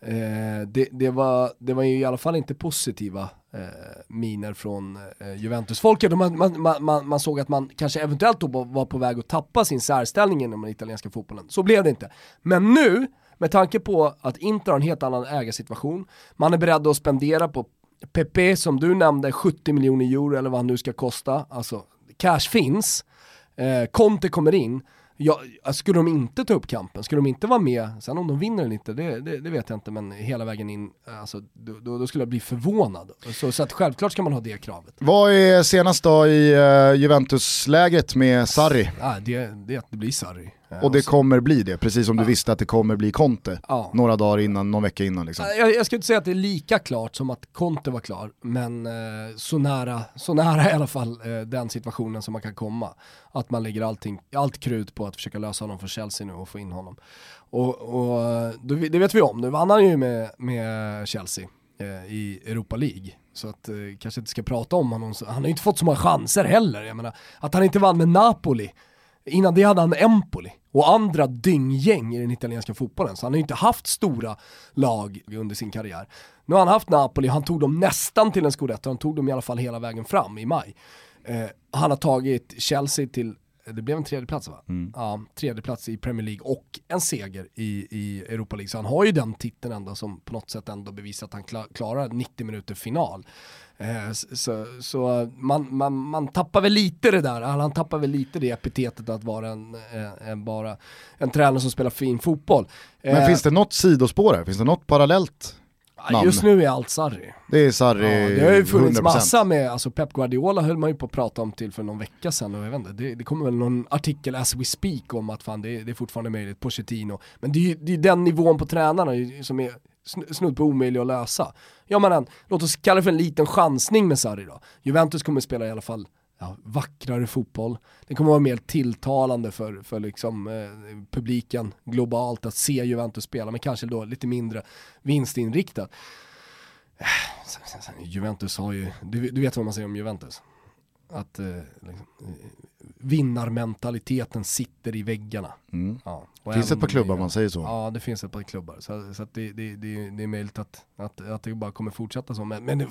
eh, det, det, var, det var ju i alla fall inte positiva eh, miner från eh, Juventus-folket. Man, man, man, man, såg att man kanske eventuellt var på väg att tappa sin särställning inom den italienska fotbollen. Så blev det inte. Men nu, med tanke på att Inter har en helt annan ägarsituation, man är beredd att spendera på Pepe som du nämnde, 70 miljoner euro eller vad han nu ska kosta, alltså cash finns, eh, Conte kommer in, Ja, skulle de inte ta upp kampen, skulle de inte vara med, sen om de vinner eller inte, det, det, det vet jag inte, men hela vägen in, alltså, då, då, skulle jag bli förvånad. Så, så att självklart ska man ha det kravet. Vad är senast då i uh, Juventus-läget med Sarri? Ja, det, det, det blir Sarri. Och det kommer bli det, precis som du visste att det kommer bli Conte ja. några dagar innan, någon vecka innan. Liksom. Jag, jag skulle inte säga att det är lika klart som att Conte var klar, men eh, så, nära, så nära i alla fall eh, den situationen som man kan komma. Att man lägger allting, allt krut på att försöka lösa honom för Chelsea nu och få in honom. Och, och det vet vi om, nu vann han ju med, med Chelsea eh, i Europa League. Så att eh, kanske inte ska prata om honom, han har ju inte fått så många chanser heller. Jag menar, att han inte vann med Napoli, innan det hade han Empoli och andra dynggäng i den italienska fotbollen. Så han har ju inte haft stora lag under sin karriär. Nu har han haft Napoli, han tog dem nästan till en scudetto, han tog dem i alla fall hela vägen fram i maj. Eh, han har tagit Chelsea till det blev en tredje plats va? Mm. Ja, tredje plats i Premier League och en seger i, i Europa League. Så han har ju den titeln ändå som på något sätt ändå bevisar att han klarar 90 minuter final. Eh, så, så man, man, man tappar väl lite det där, han tappar väl lite det epitetet att vara en, en, en bara en tränare som spelar fin fotboll. Men eh, finns det något sidospår här? Finns det något parallellt? Namn. Just nu är allt Sarri. Det är Sarri ja, Det har ju funnits 100%. massa med, alltså Pep Guardiola höll man ju på att prata om till för någon vecka sedan och jag vet inte, det, det kommer väl någon artikel as we speak om att fan det, det är fortfarande möjligt, Pochettino. Men det är ju det är den nivån på tränarna som är snudd på omöjlig att lösa. Ja men låt oss kalla det för en liten chansning med Sarri då. Juventus kommer spela i alla fall ja, vackrare fotboll. Det kommer vara mer tilltalande för, för liksom, eh, publiken globalt att se Juventus spela, men kanske då lite mindre vinstinriktat. Eh, Juventus har ju, du, du vet vad man säger om Juventus? Att eh, liksom, eh, vinnarmentaliteten sitter i väggarna. Mm. Ja. Det finns ett par klubbar det- man säger så. Ja det finns ett par klubbar. Så, så det, det, det, det är möjligt att, att, att det bara kommer fortsätta så. Men, men det,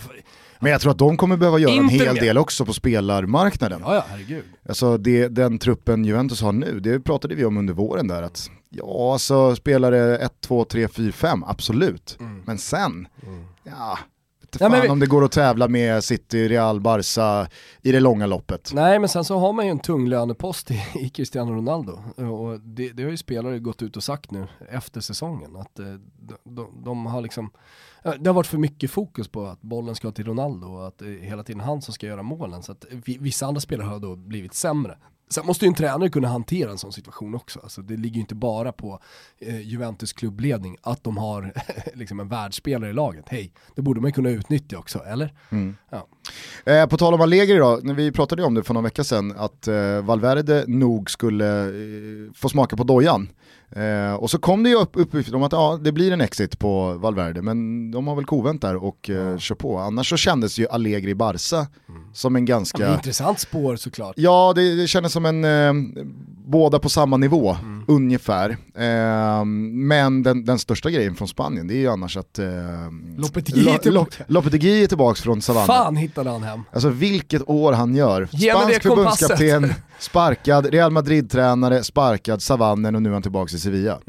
Men jag tror att de kommer behöva göra en hel mer. del också på spelarmarknaden. ja ja, herregud. Alltså det, den truppen Juventus har nu, det pratade vi om under våren där att ja alltså spelare 1, 2, 3, 4, 5, absolut. Men sen, ja, inte Ja, men fan vi- om det går att tävla med City, Real, Barca i det långa loppet. Nej men sen så har man ju en tung lönepost i, i Cristiano Ronaldo. Och det, det har ju spelare gått ut och sagt nu efter säsongen. Att eh, de, de, de har liksom, eh, det har varit för mycket fokus på att bollen ska till Ronaldo och att det är hela tiden han som ska göra målen. Så att vi- vissa andra spelare har då blivit sämre. Sen måste ju en tränare kunna hantera en sån situation också. Alltså det ligger ju inte bara på eh, Juventus klubbledning att de har liksom en världsspelare i laget. Hej, det borde man ju kunna utnyttja också, eller? Ja. Eh, på tal om Allegri då, när vi pratade om det för någon vecka sedan, att eh, Valverde nog skulle eh, få smaka på dojan. Eh, och så kom det ju upp uppgifter om att ja, det blir en exit på Valverde, men de har väl kovänt där och eh, kör på. Annars så kändes ju Allegri Barca som en Ja, ganska... men intressant spår såklart. Ja, det, det kändes som en, eh, båda på samma nivå, Mm. ungefär. Eh, men den, den största grejen från Spanien, det är ju annars att... Eh, Lopetegui är tillbaka. Lopetegui är tillbaka från savannen. Fan hittade han hem. Alltså vilket år han gör. Ge Spansk förbundskapten, sparkad, Real Madrid-tränare, sparkad, savannen och nu är han tillbaka i Sevilla.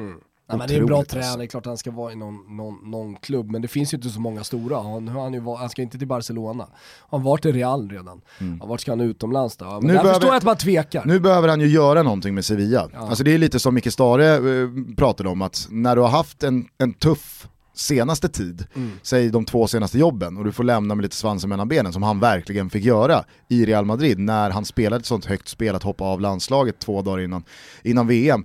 Ja, men det är en bra Otroligt, tränare, alltså. det är klart han ska vara i någon, någon, någon klubb, men det finns ju inte så många stora. Han, han, ju, han ska inte till Barcelona. Han har varit i Real redan. Ja, vart ska han utomlands då? Ja, men Nu där behöver- förstår jag att man tvekar. Nu behöver han ju göra någonting med Sevilla. Alltså det är lite som Micke Stare eh, pratade om, att när du har haft en, en tuff senaste tid, Mm. säg de två senaste jobben, och du får lämna med lite svansen mellan benen, som han verkligen fick göra i Real Madrid, när han spelade ett sånt högt spel att hoppa av landslaget två dagar innan, innan VM,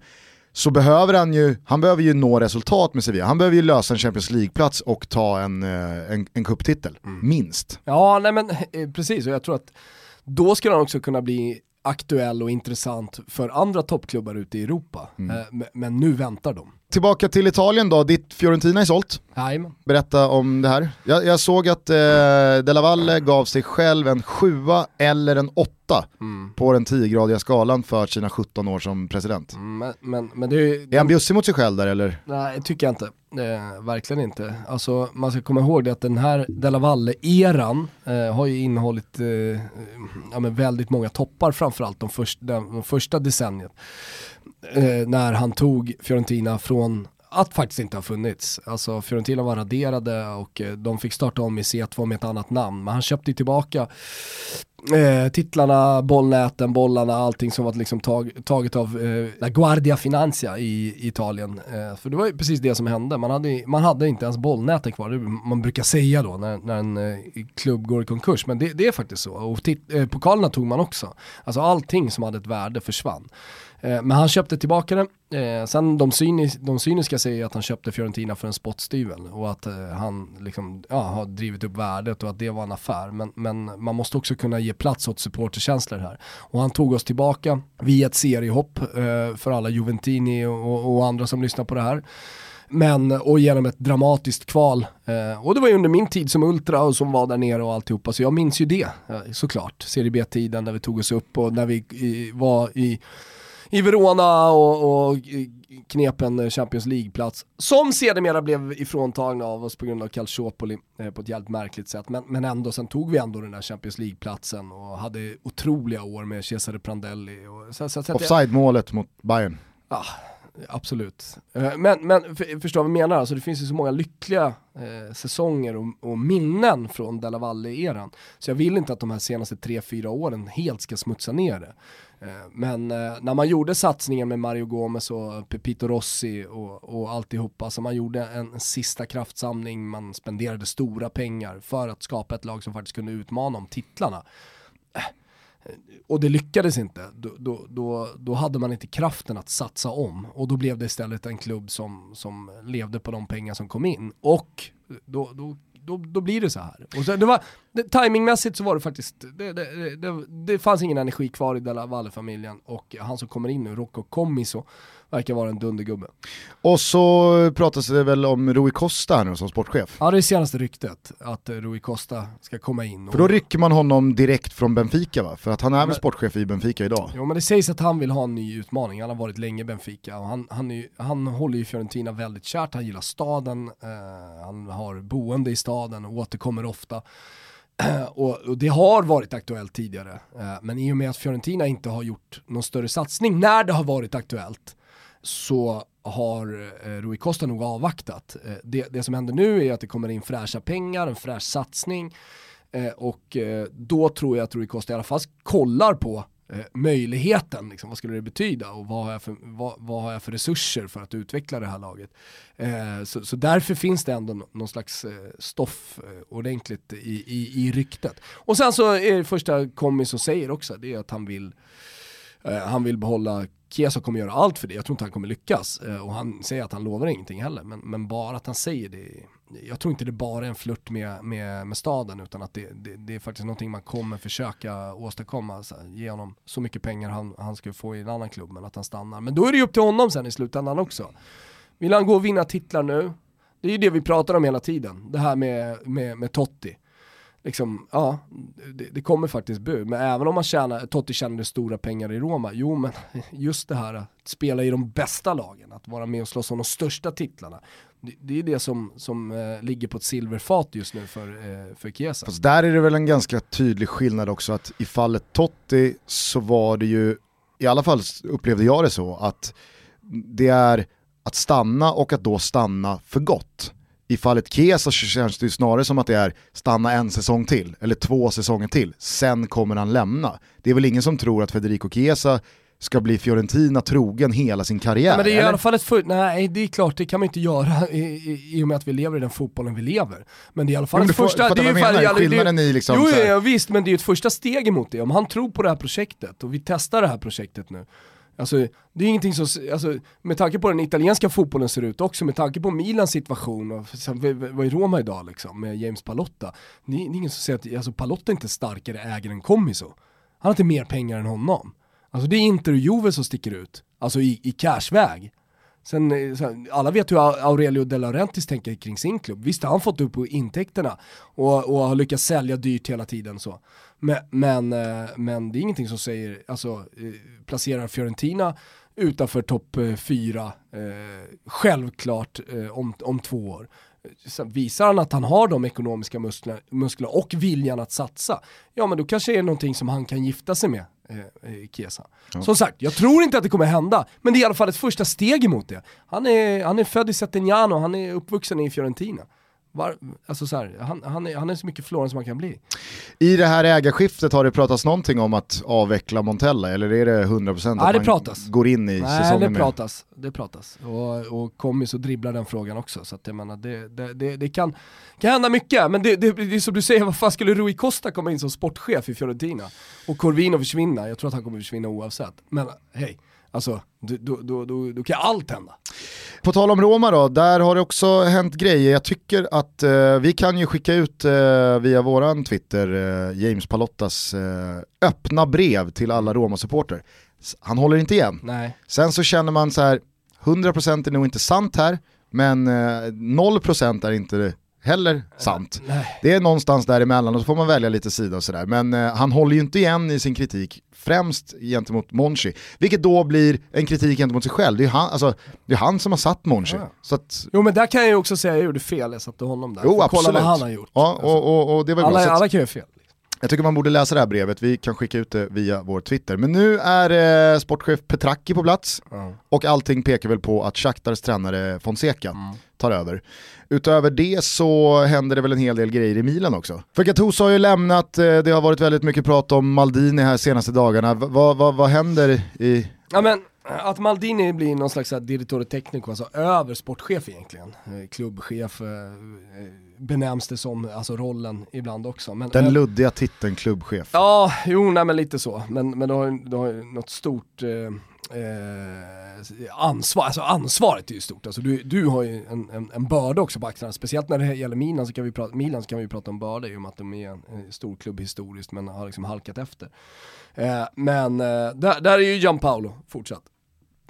så behöver han ju, han behöver ju nå resultat med Sevilla. Han behöver ju lösa en Champions League-plats och ta en, eh, en, en cuptitel, minst. Ja, nej men eh, precis, och jag tror att då skulle han också kunna bli aktuell och intressant för andra toppklubbar ute i Europa. Mm. Eh, Men nu väntar de. Tillbaka till Italien då, ditt Fiorentina är sålt. Jajamän. berätta om det här. Jag, jag såg att eh, De La Valle gav sig själv en sjua eller en åtta på den 10-gradiga skalan för sina 17 år som president. Mm, Men, men, men det är Är han bjussig mot sig själv där eller? Nej, det tycker jag inte. Eh, verkligen inte. Alltså, man ska komma ihåg det att den här Della Valle-eran eh, har ju innehållit eh, ja, väldigt många toppar framförallt de, först, de, de första decenniet. Eh, när han tog Fiorentina från att faktiskt inte ha funnits. Alltså Fiorentina var raderade och eh, de fick starta om i C2 med ett annat namn. Men han köpte ju tillbaka eh, titlarna, bollnäten, bollarna, allting som var liksom tag, taget av eh, La Guardia Financia i, i Italien. Eh, för det var ju precis det som hände, man hade, man hade inte ens bollnäten kvar, det man brukar säga då när, när en eh, klubb går i konkurs. Men det, det är faktiskt så, och tit, eh, pokalerna tog man också. Alltså allting som hade ett värde försvann. Eh, men han köpte tillbaka det. Eh, sen de, cynis, de cyniska säger att han köpte Fiorentina för en spottstyvel och att eh, han liksom, ja, har drivit upp värdet och att det var en affär. Men, men man måste också kunna ge plats åt supporterkänslor här. Och han tog oss tillbaka via ett seriehopp för alla Juventini och, och andra som lyssnar på det här. Men, och genom ett dramatiskt kval. Eh, och det var ju under min tid som ultra och som var där nere och alltihopa, så jag minns ju det eh, såklart. Serie B-tiden där vi tog oss upp och när vi i, var i i Verona och, och knep en Champions League-plats som sedermera blev ifråntagna av oss på grund av Calciopoli eh, på ett jävligt märkligt sätt. Men, men ändå, sen tog vi ändå den där Champions League-platsen och hade otroliga år med Cesare Prandelli. Offside-målet mot Bayern. Ja, absolut. Eh, men, men för, förstår vad jag menar, alltså det finns ju så många lyckliga eh, säsonger och, och minnen från Della Valle-eran. Så jag vill inte att de här senaste tre fyra åren helt ska smutsa ner det. Eh, men eh, när man gjorde satsningen med Mario Gomez och Pepito Rossi och, och alltihopa, alltså man gjorde en, en sista kraftsamling, man spenderade stora pengar för att skapa ett lag som faktiskt kunde utmana om titlarna och det lyckades inte, då, då, då, då hade man inte kraften att satsa om. Och då blev det istället en klubb som, som levde på de pengar som kom in. Och då, då, då, då blir det så här. Och så, det var, det, timingmässigt så var det faktiskt, det, det, det, det fanns ingen energi kvar i Della Valle-familjen och han som kommer in nu, Rocco Commiso, verkar vara en dundergubbe. Och så pratas det väl om Rui Costa här nu som sportchef. Ja det är senaste ryktet, att eh, Rui Costa ska komma in. Och... För då rycker man honom direkt från Benfica va? För att han är väl sportchef i Benfica idag? Jo men det sägs att han vill ha en ny utmaning, han har varit länge i Benfica och han, han, är, han håller ju Fiorentina väldigt kärt, han gillar staden, eh, han har boende i staden och återkommer ofta. Och, och, det har varit aktuellt tidigare, eh, men i och med att Fiorentina inte har gjort någon större satsning när det har varit aktuellt så har eh, Rui Costa nog avvaktat. Eh, det, det, som händer nu är att det kommer in fräscha pengar, en fräsch satsning eh, och eh, då tror jag att Rui Costa i alla fall kollar på eh, möjligheten, liksom, vad skulle det betyda och vad har, jag för, vad, vad har jag för resurser för att utveckla det här laget. Eh, så, så, därför finns det ändå någon slags eh, stoff eh, ordentligt i, i, i ryktet. Och sen så är det första Kommis som säger också, det är att han vill eh, han vill behålla Kesa kommer göra allt för det, jag tror inte han kommer lyckas. Eh, och han säger att han lovar ingenting heller, men, men bara att han säger det, jag tror inte det bara är en flört med, med, med staden, utan att det, det, det, är faktiskt någonting man kommer försöka åstadkomma, så här, ge honom så mycket pengar han, han ska få i en annan klubb, men att han stannar. Men då är det ju upp till honom sen i slutändan också. Vill han gå och vinna titlar nu? Det är ju det vi pratar om hela tiden, det här med, med, med Totti liksom, ja, det, det, kommer faktiskt bud. Men även om man tjänar, Totti tjänade stora pengar i Roma, jo men just det här att spela i de bästa lagen, att vara med och slåss om de största titlarna. Det, det är det som, som eh, ligger på ett silverfat just nu för, eh, för Chiesa. Fast där är det väl en ganska tydlig skillnad också att i fallet Totti så var det ju, i alla fall upplevde jag det så, att det är att stanna och att då stanna för gott i fallet Kesa känns det ju snarare som att det är stanna en säsong till, eller två säsonger till, sen kommer han lämna. Det är väl ingen som tror att Federico Chiesa ska bli Fiorentina trogen hela sin karriär. Men det är eller? i alla fall ett för... Nej, det är klart, det kan man inte göra i, i, i och med att vi lever i den fotbollen vi lever. Men det är i alla fall jo, ett första... Får, det är menar, det, skillnaden i liksom... Jo, ja, visst, men det är ett första steg emot det. Om han tror på det här projektet, och vi testar det här projektet nu, Alltså, det är ingenting som, alltså, med tanke på den italienska fotbollen ser ut också, med tanke på Milans situation och vad är Roma idag liksom, med James Palotta. Det är, det är ingen som säger att alltså, Palotta är inte starkare ägare än Comiso. Han har inte mer pengar än honom. Alltså det är Inter och Juve som sticker ut, alltså i, i cashväg. Sen, eh, sen, alla vet hur Aurelio De Laurentiis tänker kring sin klubb. Visst har han fått upp intäkterna och, och har lyckats sälja dyrt hela tiden så. Men, men, eh, men det är ingenting som säger, alltså eh, placerar Fiorentina utanför topp fyra, eh, självklart eh, om, om två år. Sen visar han att han har de ekonomiska musklerna, musklerna och viljan att satsa, ja men då kanske det är någonting som han kan gifta sig med eh, eh, Chiesa. Ja. Som sagt, jag tror inte att det kommer hända, men det är i alla fall ett första steg emot det. Han är, han är född i Settignano, han är uppvuxen i Fiorentina. Var, alltså så här, han, han, är, han är så mycket Florens som man kan bli. I det här ägarskiftet har det pratats någonting om att avveckla Montella eller är det 100% Nej, att det man pratas. går in i Nej, säsongen det med? pratas. Det pratas. Och, och kommer så dribblar den frågan också. Så att jag menar, det, det, det, det kan, kan hända mycket. Men det, det, det är som du säger, vad fan skulle Rui Costa komma in som sportchef i Fiorentina? Och Corvino försvinna, jag tror att han kommer försvinna oavsett. Men hej, Alltså, då, då, då, då kan allt hända. På tal om Roma då, där har det också hänt grejer. Jag tycker att eh, vi kan ju skicka ut eh, via våran Twitter eh, James Palottas eh, öppna brev till alla Roma-supporter. Han håller inte igen. Nej. Sen så känner man så här, 100% är nog inte sant här, men 0% eh, är inte heller sant. Nej. Det är någonstans däremellan och så får man välja lite sida och sådär. Men eh, han håller ju inte igen i sin kritik, främst gentemot Monchi. Vilket då blir en kritik gentemot sig själv. Det är han, alltså, det är han som har satt Monchi. Ja. Så att, jo men där kan jag ju också säga att jag gjorde fel, jag satte honom där. Jo, Kolla vad han har gjort. Ja, och, och, och det var alla, bra. alla kan göra fel. Jag tycker man borde läsa det här brevet, vi kan skicka ut det via vår Twitter. Men nu är eh, sportchef Petracchi på plats Mm. och allting pekar väl på att Shakhtars tränare Fonseca Mm. Tar över. Utöver det så händer det väl en hel del grejer i Milan också. För Gattuso har ju lämnat, eh, det har varit väldigt mycket prat om Maldini här senaste dagarna. Vad, vad, vad händer i... Ja men att Maldini blir någon slags direttore technico, alltså över sportchef egentligen. Eh, Klubbchef eh, benämns det som, alltså rollen ibland också. Men, Den luddiga titeln klubbchef. Ja, jo nej men lite så. Men, men du har, har något stort, eh, eh, ansvar, alltså ansvaret är ju stort. Alltså du, du har ju en, en, en börda också på axlarna, speciellt när det gäller Milan så kan vi prata, Milan kan vi prata om börda i och med att de är en, en stor klubb historiskt men har liksom halkat efter. Eh, men eh, där, där är ju Gianpaolo fortsatt.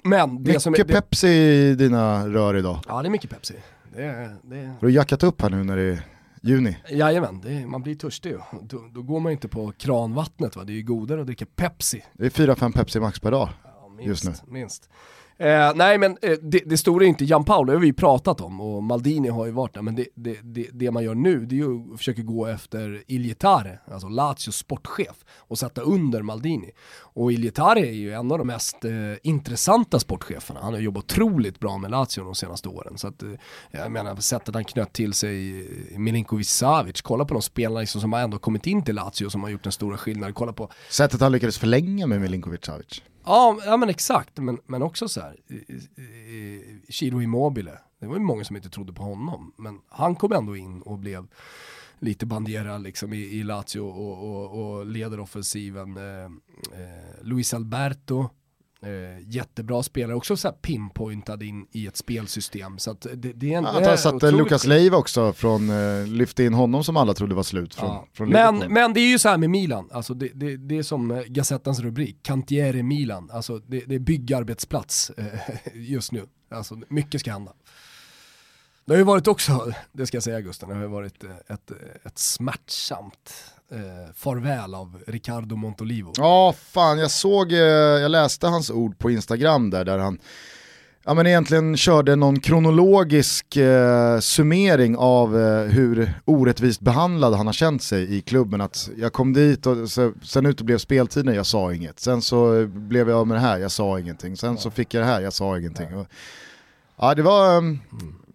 Men det Mycket som är... Det, Pepsi i dina rör idag. ja det är mycket Pepsi. Det, det, Har du jackat upp här nu när det är juni? Jajamän, är- man blir törstig ju. Då, då går man ju inte på kranvattnet va, det är ju godare att dricka Pepsi. Det är 4-5 Pepsi Max per dag. Minst, Just nu. Minst. Eh, nej men eh, det, det stora är inte Gianpaolo, det har vi ju pratat om och Maldini har ju varit där, men det, det, det, det man gör nu det är ju att försöka gå efter Iljetare, alltså Lazios sportchef, och sätta under Maldini. Och Iljetare är ju en av de mest eh, intressanta sportcheferna, han har jobbat otroligt bra med Lazio de senaste åren. Så att, eh, jag menar, sättet han knöt till sig eh, Milinkovic Savic, kolla på de spelarna liksom som har ändå kommit in till Lazio som har gjort den stora skillnaden, kolla på Sättet han lyckades förlänga med Milinkovic Savic. Ja, ja men exakt, men, men också så här, Chiro Immobile, det var ju många som inte trodde på honom, men han kom ändå in och blev lite bandera liksom i, i Lazio och, och, och leder offensiven. Eh, eh, Luis Alberto, eh, jättebra spelare, också så här pinpointad in i ett spelsystem. Så att det, det är en, Att han satte Lukas. Leiva också från, eh, lyfte in honom som alla trodde var slut från, Ja. från men, men det är ju så här med Milan, alltså det, det, det är som eh, Gazettans rubrik, Cantiere Milan, alltså det, det är byggarbetsplats eh, just nu. Alltså mycket ska hända. Det har ju varit också, det ska jag säga Gusten, det har ju varit eh, ett, ett smärtsamt eh, farväl av Riccardo Montolivo. Ja, fan jag såg, eh, jag läste hans ord på Instagram där, där han ja, men egentligen körde någon kronologisk eh, summering av eh, hur orättvist behandlad han har känt sig i klubben. Att jag kom dit och så, sen uteblev speltiden, jag sa inget. Sen så blev jag av med det här, jag sa ingenting. Sen så fick jag det här, jag sa ingenting. Och, ja, det var... ehm,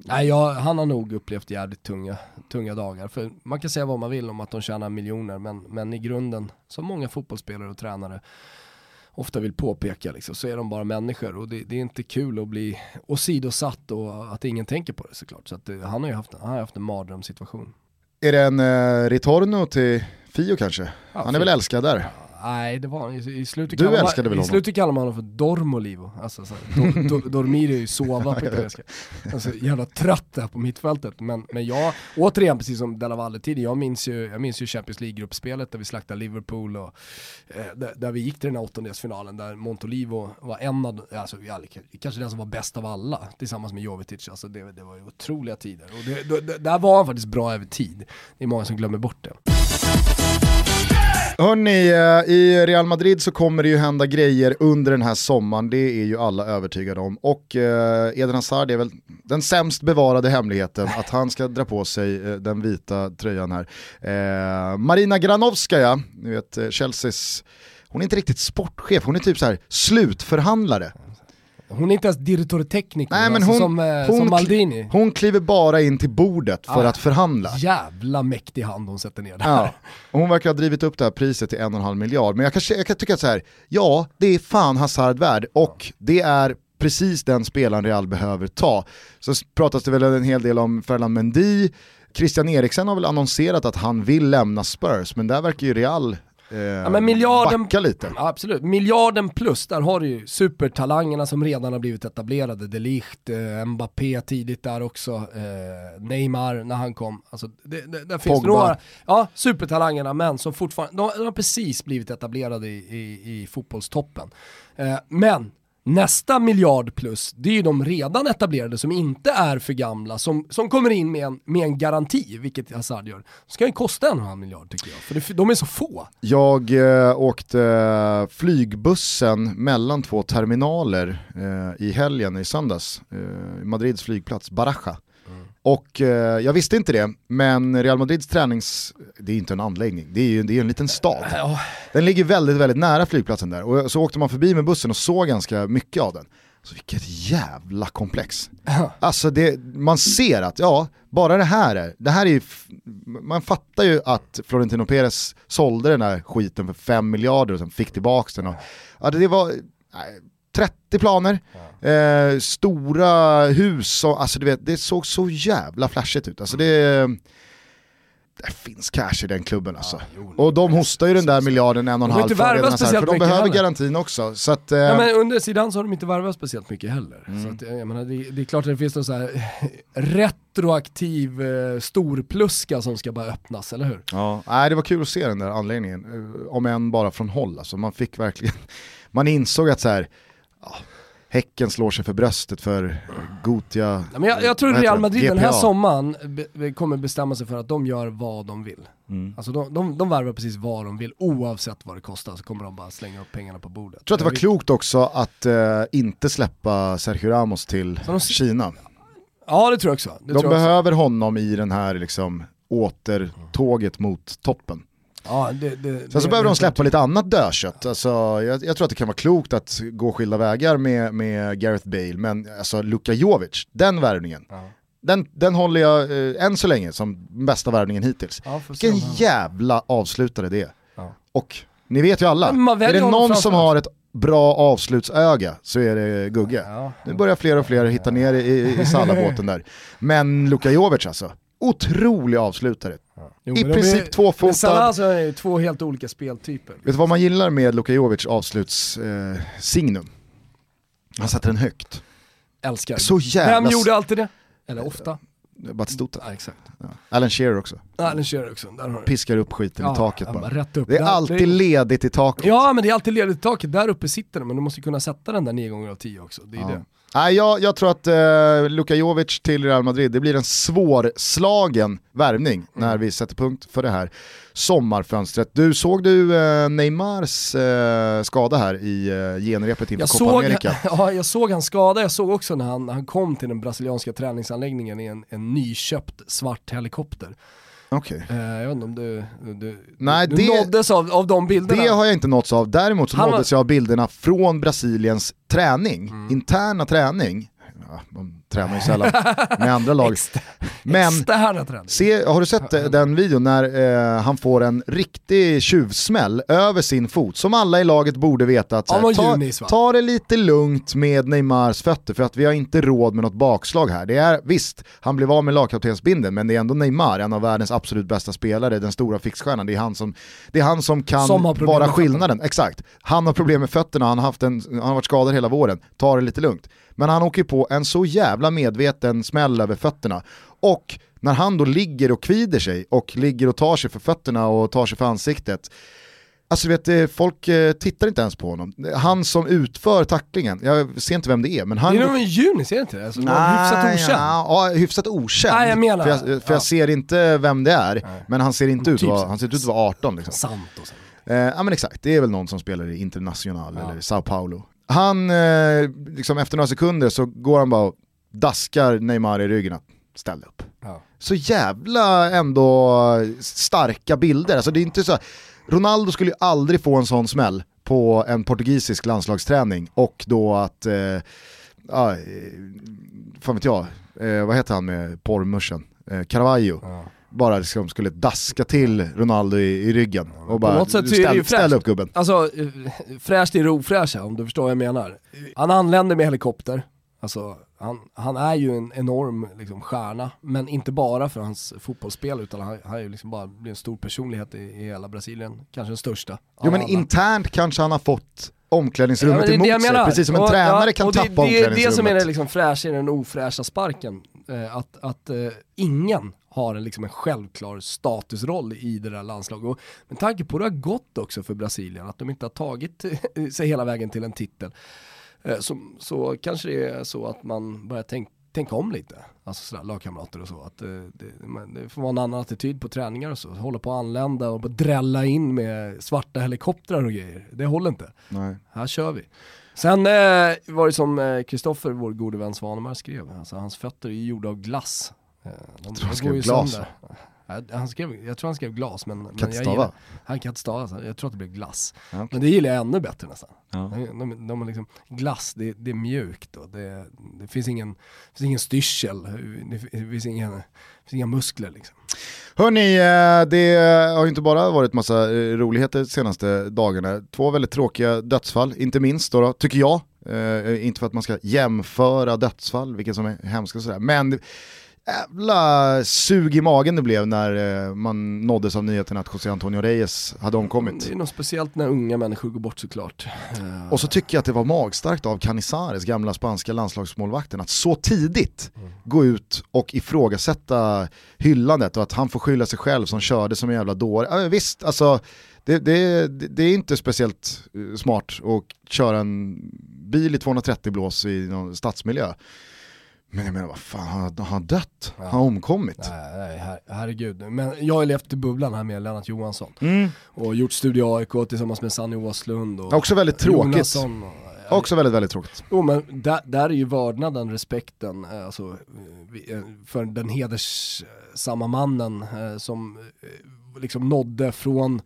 Nej, jag, han har nog upplevt jävligt tunga, tunga dagar. För man kan säga vad man vill om att de tjänar miljoner, men, men i grunden, som många fotbollsspelare och tränare ofta vill påpeka, liksom, så är de bara människor. Och det, det är inte kul att bli åsidosatt och att ingen tänker på det såklart. Så att det, han har ju haft, han har haft en mardrömssituation. är det en eh, ritorno till Fio kanske? Han är väl älskad där? Nej, det var i, i slutet Du kallar man- älskade väl I slutet kallar man honom för Dormolivo. Alltså, så, do, do, dormire är ju sova på italienska. Alltså jävla trött där på mittfältet. Men, men jag, återigen precis som Della Valle-tiden, jag minns ju, jag minns ju Champions League-gruppspelet där vi slaktade Liverpool och eh, där, där vi gick till den här åttondelsfinalen där Montolivo var en av, alltså, kanske den som var bäst av alla tillsammans med Jovetic. Alltså det, det var ju otroliga tider. Och det, det, det, där var han faktiskt bra över tid. Det är många som glömmer bort det. Hörni, eh, i Real Madrid så kommer det ju hända grejer under den här sommaren, det är ju alla övertygade om. Och eh, Eden Hazard är väl den sämst bevarade hemligheten att han ska dra på sig eh, den vita tröjan här. Marina Granovskaja, ni vet Chelseas, hon är inte riktigt sportchef, hon är typ så här slutförhandlare. Hon är inte ens direttore tekniker, Nej, men alltså hon- som, eh, hon som kli- Maldini. Hon kliver bara in till bordet för Ah. att förhandla. Jävla mäktig hand hon sätter ner där. Ja. Och hon verkar ha drivit upp det här priset till en och en halv miljard. Men jag kan, jag kan tycka så här, ja det är fan Hazard värd och det är precis den spelaren Real behöver ta. Så pratas det väl en hel del om Ferland Mendy, Christian Eriksen har väl annonserat att han vill lämna Spurs, men där verkar ju Real eh, Ja, men miljarden, backa lite. Ja, absolut, miljarden plus, där har du ju supertalangerna som redan har blivit etablerade. De Ligt, eh, Mbappé tidigt där också, eh, Neymar när han kom. Alltså, det, det, där finns Pogba. några, ja, supertalangerna men som fortfarande, de, de har precis blivit etablerade i, i, i fotbollstoppen. Eh, men Nästa miljard plus, det är ju de redan etablerade som inte är för gamla, som, som kommer in med en, med en garanti, vilket Hazard gör. Det ska ju kosta en och en halv miljard tycker jag, för det, de är så få. Jag eh, åkte eh, flygbussen mellan två terminaler eh, i helgen i söndags, eh, Madrids flygplats, Baraja. Och eh, jag visste inte det, men Real Madrids tränings, det är inte en anläggning, det är ju det är en liten stad. Den ligger väldigt, väldigt nära flygplatsen där och så åkte man förbi med bussen och såg ganska mycket av den. Så vilket jävla komplex. Alltså det, man ser att, ja, bara det här är, det här är ju, man fattar ju att Florentino Perez sålde den här skiten för 5 miljarder och sen fick tillbaka den. Och, ja, det var nej, 30 planer, eh, stora hus, och, alltså du vet, det såg så jävla flashigt ut. Alltså det, det finns cash i den klubben alltså. jo, och de hostar ju den där miljarden, en och en halv inte för värvat redan så här, speciellt för de behöver heller. garantin också. Så att, eh, Ja, men under sidan så har de inte värvat speciellt mycket heller. Mm. Så att, jag menar, det, det är klart att det finns någon så här retroaktiv eh, storpluska som ska bara öppnas, eller hur? Ja, nej, det var kul att se den där anläggningen, eh, om än bara från håll. Alltså, man fick verkligen, man insåg att så här, ja, Häcken slår sig för bröstet för Gotia. Ja, men jag, jag tror Real? Madrid den här GPA. sommaren be, kommer bestämma sig för att de gör vad de vill. Mm. Alltså de, de, de värvar precis vad de vill, oavsett vad det kostar så kommer de bara slänga upp pengarna på bordet. Jag tror att det var klokt också att eh, inte släppa Sergio Ramos till de- Kina. Ja det tror jag också. Det De tror jag också. behöver honom i den här liksom, återtåget mot toppen. Ja, det, det, Sen så det- behöver de det- släppa lite annat dödkött. Alltså, jag, jag tror att det kan vara klokt att gå skilda vägar med, med Gareth Bale, men alltså Luka Jovic, den värvningen, Ja. den, den håller jag eh, än så länge som bästa värvningen hittills. Ja, Vilken jävla avslutare det är. Ja. Och ni vet ju alla, är det någon framför som har ett bra avslutsöga så är det Gugge. Ja. Nu börjar fler och fler hitta ner i, i Salabåten där. Men Luka Jovic alltså, otrolig avslutare. Jo, I princip är- tvåfotad. Salah alltså är två helt olika speltyper. Vet du vad man gillar med Luka Jovic avslutssignum? Eh, signum? Han sätter den högt. Älskar. Så jävla... Vem gjorde alltid det? Eller ofta? Batistuta. Ja, exakt. Ja. Alan Shearer också. Alan Shearer också, där har du Piskar upp skiten i taket ja, bara. Rätt upp. Det är Där- alltid ledigt i taket. Ja men det är alltid ledigt i taket, där uppe sitter den, men du måste kunna sätta den där 9 gånger av 10 också. Det är Ja. det. Nej, jag, jag tror att eh, Luka Jovic till Real Madrid, det blir en svårslagen värvning Mm. när vi sätter punkt för det här sommarfönstret. Du, såg du eh, Neymars eh, skada här i eh, genrepet inför Jag Copa såg, America? ja, jag såg han skada, jag såg också när han, han kom till den brasilianska träningsanläggningen i en, en nyköpt svart helikopter. Okej. Eh, jag vet inte om du, du, Nej, du det- nåddes av, av de bilderna? Det har jag inte nåtts av, däremot så Han var- nåddes jag av bilderna från Brasiliens träning, Mm. interna träning. Ja, de tränar ju sällan med andra lag. Men. Se, har du sett den videon när eh, han får en riktig tjuvsmäll över sin fot? Som alla i laget borde veta att här, ta, Junis, ta det lite lugnt med Neymars fötter för att vi har inte råd med något bakslag här. Det är, visst, han blev av med lagkaptensbindeln men det är ändå Neymar, en av världens absolut bästa spelare, den stora fixstjärnan. Det är han som, det är han som kan Som vara skillnaden. Exakt. Han har problem med fötterna, han har, haft en, han har varit skadad hela våren. Ta det lite lugnt. Men han åker på en så jävla medveten smäll över fötterna. Och när han då ligger och kvider sig och ligger och tar sig för fötterna och tar sig för ansiktet. Alltså vet, eh, folk eh, tittar inte ens på honom. Han som utför tacklingen, jag ser inte vem det är, men han... Det är nog en juni, ser du inte det? Alltså, någon hyfsat okänd. Ja, ja, hyfsat okänd. Nej, jag menar- för jag, för ja. jag ser inte vem det är, men han ser inte ut, Typ han ser ut att vara 18 liksom. Santos. Eh, ja men exakt, det är väl någon som spelar i International eller Sao Paulo. Han, eh, liksom efter några sekunder så går han bara och daskar Neymar i ryggen att ställa upp. Ja. Så jävla ändå starka bilder, alltså det är inte så, Ronaldo skulle ju aldrig få en sån smäll på en portugisisk landslagsträning och då att, eh, ja, eh, fan vet jag, eh, vad heter han med porrmuschen? Eh, Caravaggio Ja. Bara liksom skulle daska till Ronaldo i, i ryggen och bara något sätt så är det ställ, ju ställ upp gubben. Alltså, eh, fräscht är det ofräscha om du förstår vad jag menar. Han anländer med helikopter, alltså, han, han är ju en enorm liksom, stjärna, men inte bara för hans fotbollsspel utan han, han är ju liksom bara en stor personlighet i, i hela Brasilien, kanske den största. Jo men alla. internt kanske han har fått Ja, omklädningsrummet det det jag emot sig, precis som en Och- tränare ja, kan och det, tappa det, är omklädningsrummet. det som är det liksom fräscha i den ofräscha sparken. Eh, att att eh, ingen har en, liksom en självklar statusroll i det där landslaget. Och med tanke på hur det har gått också för Brasilien, att de inte har tagit eh, sig hela vägen till en titel, eh, så, så kanske det är så att man börjar tänka tänka om lite, alltså sådär lagkamrater och så. Att eh, det, det får vara en annan attityd på träningar och så. Hålla på att anlända och drälla in med svarta helikoptrar och grejer. Det håller inte Nej. här kör vi. Sen eh, var det som Kristoffer, vår gode vän Svanemar skrev, alltså, hans fötter är gjorda av glass. Eh, de, tror han skrev glas, Han skrev, jag tror han skrev glas men, men Kan inte jag gillar- Han kan inte stava, så jag tror att det blev glass. Ja, okej. Men det gillar jag ännu bättre nästan. Ja. De, de, de liksom, glass, det, det är mjukt och det, det finns ingen, finns ingen styrsel, det finns inga, det finns inga muskler liksom. Hörni, eh, det har ju inte bara varit massa eh, roligheter de senaste dagarna. Två väldigt tråkiga dödsfall, inte minst då, då tycker jag. Eh, inte för att man ska jämföra dödsfall, vilket som är hemskt och sådär. Men jävla sug i magen det blev när eh, man nåddes av nyheten att José Antonio Reyes hade omkommit. Det är något speciellt när unga människor går bort såklart. Eh, Och så tycker jag att det var magstarkt av Canizares, gamla spanska landslagsmålvakten, att så tidigt gå ut och ifrågasätta hyllandet och att han får skylla sig själv som körde som en jävla dåre. Ja, visst, alltså det, det, det, det är inte speciellt eh, smart att köra en bil i 230 blås i någon stadsmiljö. Men jag menar vad fan, har han, dött? Har han omkommit? Nej, nej her, herregud. Men jag har levt i bubblan här med Lennart Johansson. Mm. Och gjort Studio AIK tillsammans med Sanny Åslund och Också väldigt tråkigt. Jonasson och, Också väldigt, väldigt tråkigt. Jo men där, där är ju vördnaden, respekten, eh, alltså, eh, eh, för den hedersamma mannen som liksom nådde från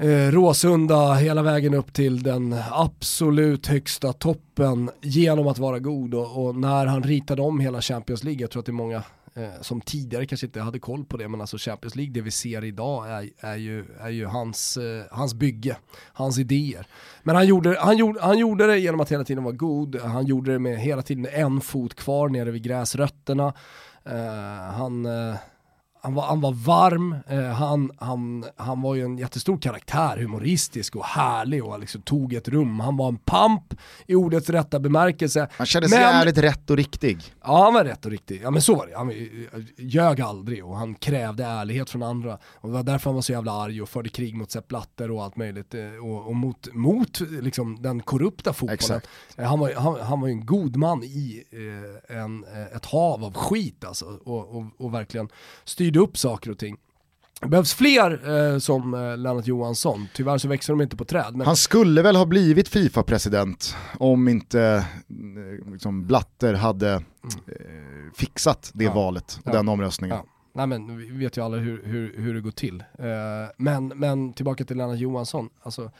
eh, Råsunda hela vägen upp till den absolut högsta toppen genom att vara god och, och när han ritade om hela Champions League, jag tror att det är många eh, som tidigare kanske inte hade koll på det, men alltså Champions League, det vi ser idag är, är, ju, är ju hans, eh, hans bygge, hans idéer. Men han gjorde, han, gjorde, han gjorde det genom att hela tiden vara god, han gjorde det med hela tiden en fot kvar nere vid gräsrötterna. Eh, han, eh, han, var, han var varm, eh, han, han, han var ju en jättestor karaktär, humoristisk och härlig och liksom tog ett rum. Han var en pamp i ordets rätta bemärkelse. Han kändes Men- jävligt rätt och riktig. Ja han var rätt och riktig, ja men så var det. Han ljög aldrig och han krävde ärlighet från andra. Och det var därför han var så jävla arg och förde krig mot Sepp Blatter och allt möjligt. eh, Och, och mot, mot liksom, den korrupta fotbollen. Exakt. Eh, Han var, han, han var ju en god man i eh, en, eh, ett hav av skit alltså. Och, och, och verkligen styrde upp saker och ting. Det behövs fler eh, som eh, Lennart Johansson, tyvärr så växer de inte på träd. Men Han skulle väl ha blivit Fifa-president om inte eh, liksom, Blatter hade eh, fixat det Ja. valet och Ja. den omröstningen. Ja. Nej men vi vet ju alla hur, hur, hur det går till. Eh, men, men tillbaka till Lennart Johansson, alltså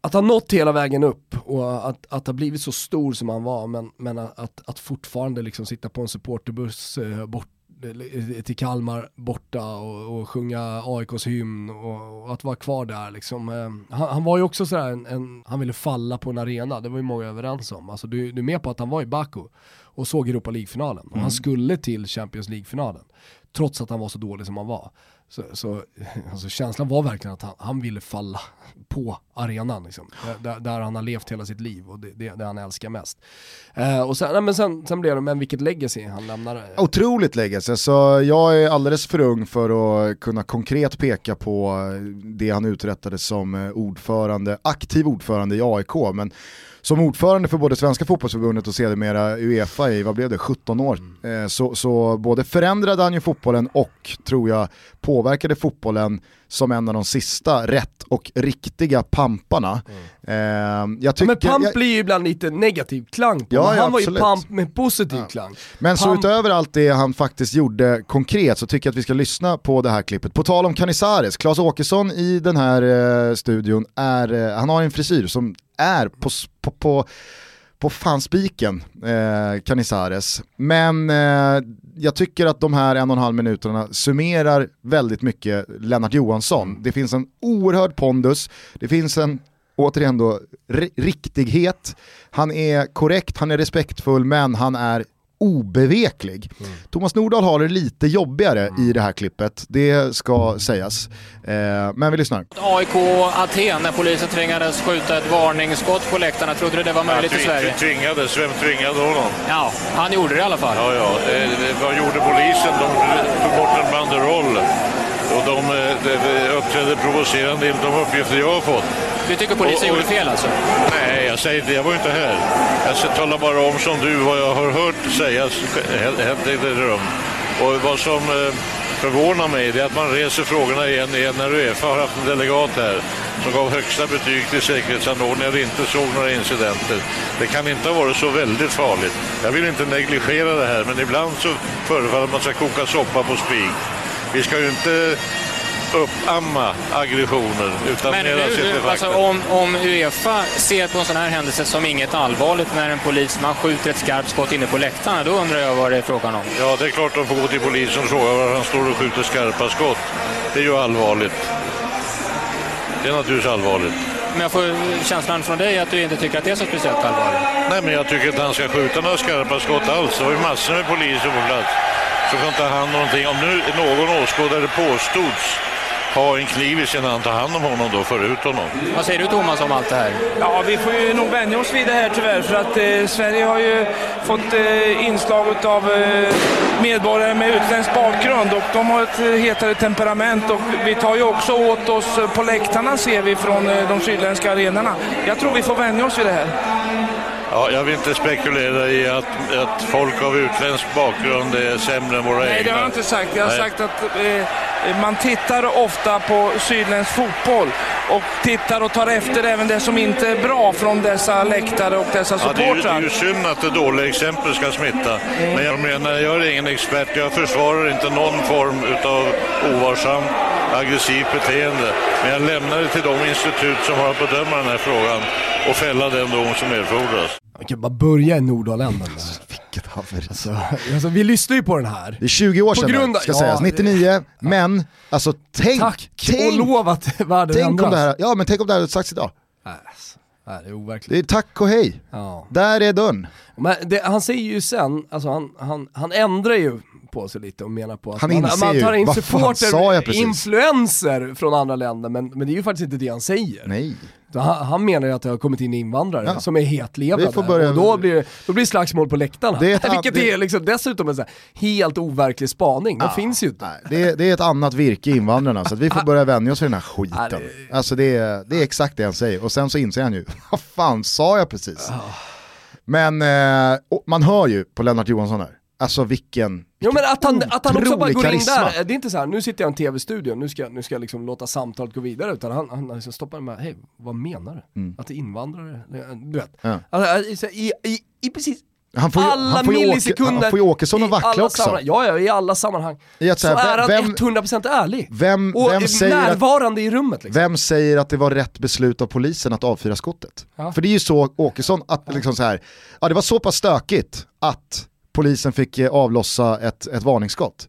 att ha nått hela vägen upp och att, att ha blivit så stor som han var men, men att, att fortfarande liksom sitta på en supporterbuss eh, bort, till Kalmar borta och, och sjunga AIKs hymn och, och att vara kvar där liksom. Eh, han, han var ju också sådär en, en, han ville falla på en arena, det var ju många överens om. Alltså du, du är med på att han var i Baku och såg Europa League-finalen och han skulle till Champions League-finalen trots att han var så dålig som han var. Så, så alltså känslan var verkligen att han, han ville falla på arenan, liksom. där, där han har levt hela sitt liv och det, det, det han älskar mest. Eh, och sen, nej, men sen, sen blev det, men vilket legacy han lämnade. Eh. Otroligt legacy, så jag är alldeles för ung för att kunna konkret peka på eh, det han uträttade som eh, ordförande, aktiv ordförande i AIK, men som ordförande för både Svenska fotbollsförbundet och sedermera Uefa i, vad blev det, 17 år, eh, så, så både förändrade han ju fotbollen och tror jag påverkade fotbollen som en av de sista rätt och riktiga pamparna. Eh, jag Ja, tycker, men pamp jag, blir ju ibland lite negativ klang på, Ja, men ja, han var ju pamp med positiv klang. Men så Pamp- utöver allt det han faktiskt gjorde konkret så tycker jag att vi ska lyssna på det här klippet. På tal om Canizares, Claes Åkesson i den här eh, studion, är, eh, han har en frisyr som är på, på, på, på fan spiken, eh, Canizares. Men eh, jag tycker att de här en och en halv minuterna summerar väldigt mycket Lennart Johansson. Det finns en oerhörd pondus, det finns en återigen då, ri- riktighet. Han är korrekt, han är respektfull, men han är obeveklig. Thomas Nordahl har det lite jobbigare i det här klippet, det ska sägas. Eh, men vi lyssnar. AIK Aten när polisen tvingades skjuta ett varningsskott på läktarna. Trodde du det var möjligt i Sverige? Tvingades, vem tvingade honom? Ja, han gjorde det i alla fall. Ja, ja. Eh, vad gjorde polisen? De tog bort en banderoll. Och de, eh, de uppträdde provocerande enligt de uppgifter jag har fått. Du tycker polisen Och- och- gjorde fel alltså? Nej, jag säger inte, jag var ju inte här. Jag talar bara om som du, vad jag har hört sägas hänt i det rum. Och vad som eh, förvånar mig det är att man reser frågorna igen igen när Uefa har haft en delegat här som gav högsta betyg till säkerhetsanordningar och inte såg några incidenter. Det kan inte ha varit så väldigt farligt. Jag vill inte negligera det här, men ibland så förefaller man ska koka soppa på spik. Vi ska ju inte uppamma aggressioner utan Men fakta. alltså, om, om Uefa ser på en sån här händelse som inget allvarligt när en polisman skjuter ett skarpt skott inne på läktarna, då undrar jag vad det är frågan om. Ja, det är klart de får gå till polisen och fråga var han står och skjuter skarpa skott. Det är ju allvarligt. Det är naturligtvis allvarligt. Men jag får känslan från dig att du inte tycker att det är så speciellt allvarligt. Nej, men jag tycker inte han ska skjuta några skarpa skott alls. Det var ju massor med poliser på plats som kan ta hand om någonting. Om nu någon åskådare påstods ha en kniv i sin hand, ta hand om honom då, för ut honom. Vad säger du Thomas om allt det här? Ja, vi får ju nog vänja oss vid det här tyvärr för att eh, Sverige har ju fått eh, inslag av eh, medborgare med utländsk bakgrund och de har ett eh, hetare temperament och vi tar ju också åt oss eh, på läktarna ser vi från eh, de sydländska arenorna. Jag tror vi får vänja oss vid det här. Ja, jag vill inte spekulera i att, att folk av utländsk bakgrund är sämre än våra Nej, det egna. har jag inte sagt. Jag har Nej. sagt att eh, man tittar ofta på sydländsk fotboll och tittar och tar efter även det som inte är bra från dessa läktare och dessa Ja, det, är ju, det supportrar. är ju synd att det dåliga exempel ska smitta. Men jag menar, jag är ingen expert. Jag försvarar inte någon form av ovarsamt aggressivt beteende. Men jag lämnar det till de institut som har att bedöma den här frågan och fälla den dom som erfordras. Man kan bara börja i Nordaländan. Vilket haveri. Alltså, alltså, vi lyssnar ju på den här. Det är 20 år sedan grund ska ja, sägas, det- 99, men alltså tänk, Tack tänk, och lov att världen tänk ändras. om det här, ja men tänk om det här hade sagts idag. Alltså, nej, det är Det overkligt. är tack och hej, Ja. där är dörren. Men det, han säger ju sen, alltså han, han, han ändrar ju på sig lite och menar på att Han man, man tar in precis? influenser från andra länder, men, men det är ju faktiskt inte det han säger. Nej. Han, han menar ju att det har kommit in invandrare Ja. som är hetlevade börja- och då blir, då blir slagsmål på läktarna. Det är ett Vilket det- är liksom dessutom en helt overklig spaning, det finns ju inte. Nej, det, är, det är ett annat virke invandrarna så att vi får börja vänja oss vid den här skiten. Ja, det- Alltså det är, det är exakt det han säger och sen så inser han ju, vad fan sa jag precis? Men eh, man hör ju på Lennart Johansson här, alltså vilken, Jo men att han, att han också bara går in karisma. där, det är inte så här, nu sitter jag i en tv-studio, nu ska, nu ska jag liksom låta samtalet gå vidare, utan han, han liksom stoppar med, hej, vad menar du? Att det är invandrare? Du vet. Mm. Ja. Alltså, i, i, I precis Han får ju- alla han får ju Åke- millisekunder, han får ju Åkesson att vackla också. Ja, ja, i alla sammanhang. I att så så här, är han vem- 100% ärlig. vem, och vem, säger att, närvarande i rummet liksom. vem säger att det var rätt beslut av polisen att avfyra skottet? Ja. För det är ju så Åkesson, att liksom så här, ja det var så pass stökigt att polisen fick eh, avlossa ett, ett varningsskott.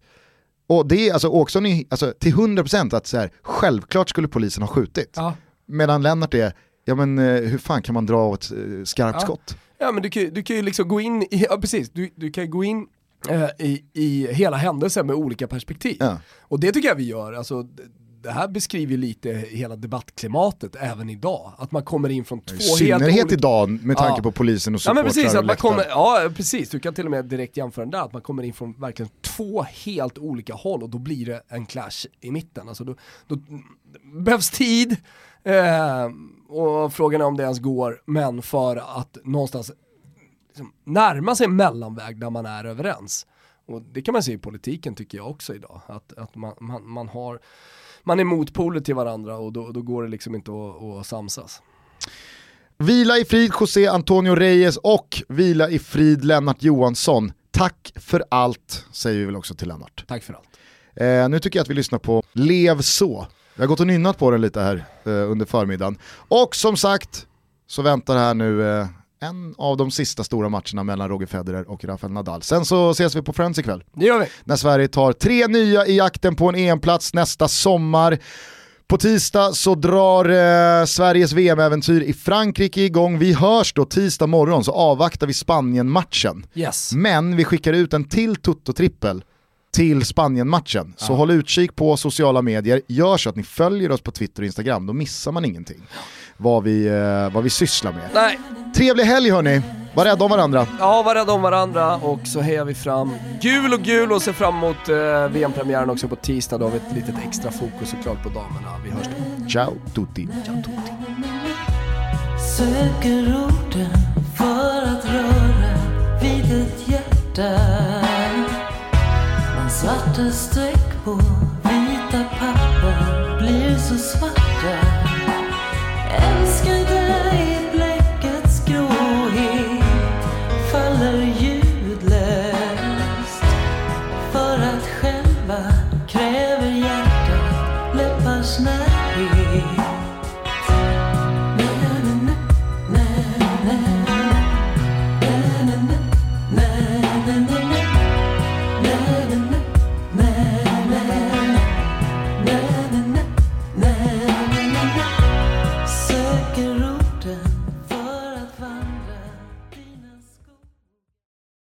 Och det är alltså Åkesson är alltså, till 100% att så här, självklart skulle polisen ha skjutit. Ja. Medan Lennart är, ja men eh, hur fan kan man dra av ett eh, skarpt Ja. skott? Ja men du kan, du kan ju liksom gå in i, ja precis, du, du kan gå in eh, i, i hela händelsen med olika perspektiv. Ja. Och det tycker jag vi gör, alltså det här beskriver lite hela debattklimatet även idag. Att man kommer in från två I helt synnerhet olika... idag med tanke Ja. på polisen och Ja supportrar men precis, att man kommer, ja precis, du kan till och med direkt jämföra den där, att man kommer in från verkligen två helt olika håll och då blir det en clash i mitten. Alltså då, då behövs tid, eh, och frågan är om det ens går, men för att någonstans liksom, närma sig en mellanväg där man är överens. Och det kan man se i politiken tycker jag också idag, att, att man, man, man har man är motpoler till varandra och då, då går det liksom inte att, att samsas. Vila i frid José Antonio Reyes och vila i frid Lennart Johansson. Tack för allt, säger vi väl också till Lennart. Tack för allt. Eh, nu tycker jag att vi lyssnar på Lev så. Vi har gått och nynnat på den lite här eh, under förmiddagen. Och som sagt så väntar här nu eh, en av de sista stora matcherna mellan Roger Federer och Rafael Nadal. Sen så ses vi på Friends ikväll. Det gör vi. När Sverige tar tre nya i jakten på en EM-plats nästa sommar. På tisdag så drar eh, Sveriges VM-äventyr i Frankrike igång. Vi hörs då tisdag morgon så avvaktar vi Spanien-matchen. Yes. Men vi skickar ut en till Toto-trippel till Spanien-matchen. Så håll utkik på sociala medier, gör så att ni följer oss på Twitter och Instagram, då missar man ingenting. Vad vi, eh, vad vi sysslar med. Nej, Trevlig helg hörni, var rädda om varandra. ja var rädda om varandra och så hejar vi fram gul och gul och ser fram emot eh, VM-premiären också på tisdag. Då har vi ett litet extra fokus såklart på damerna. Vi hörs då. Ciao tutti. Söker orden för att röra vid ett hjärta svarta streck på vita papper blir så svarta Älskar dig.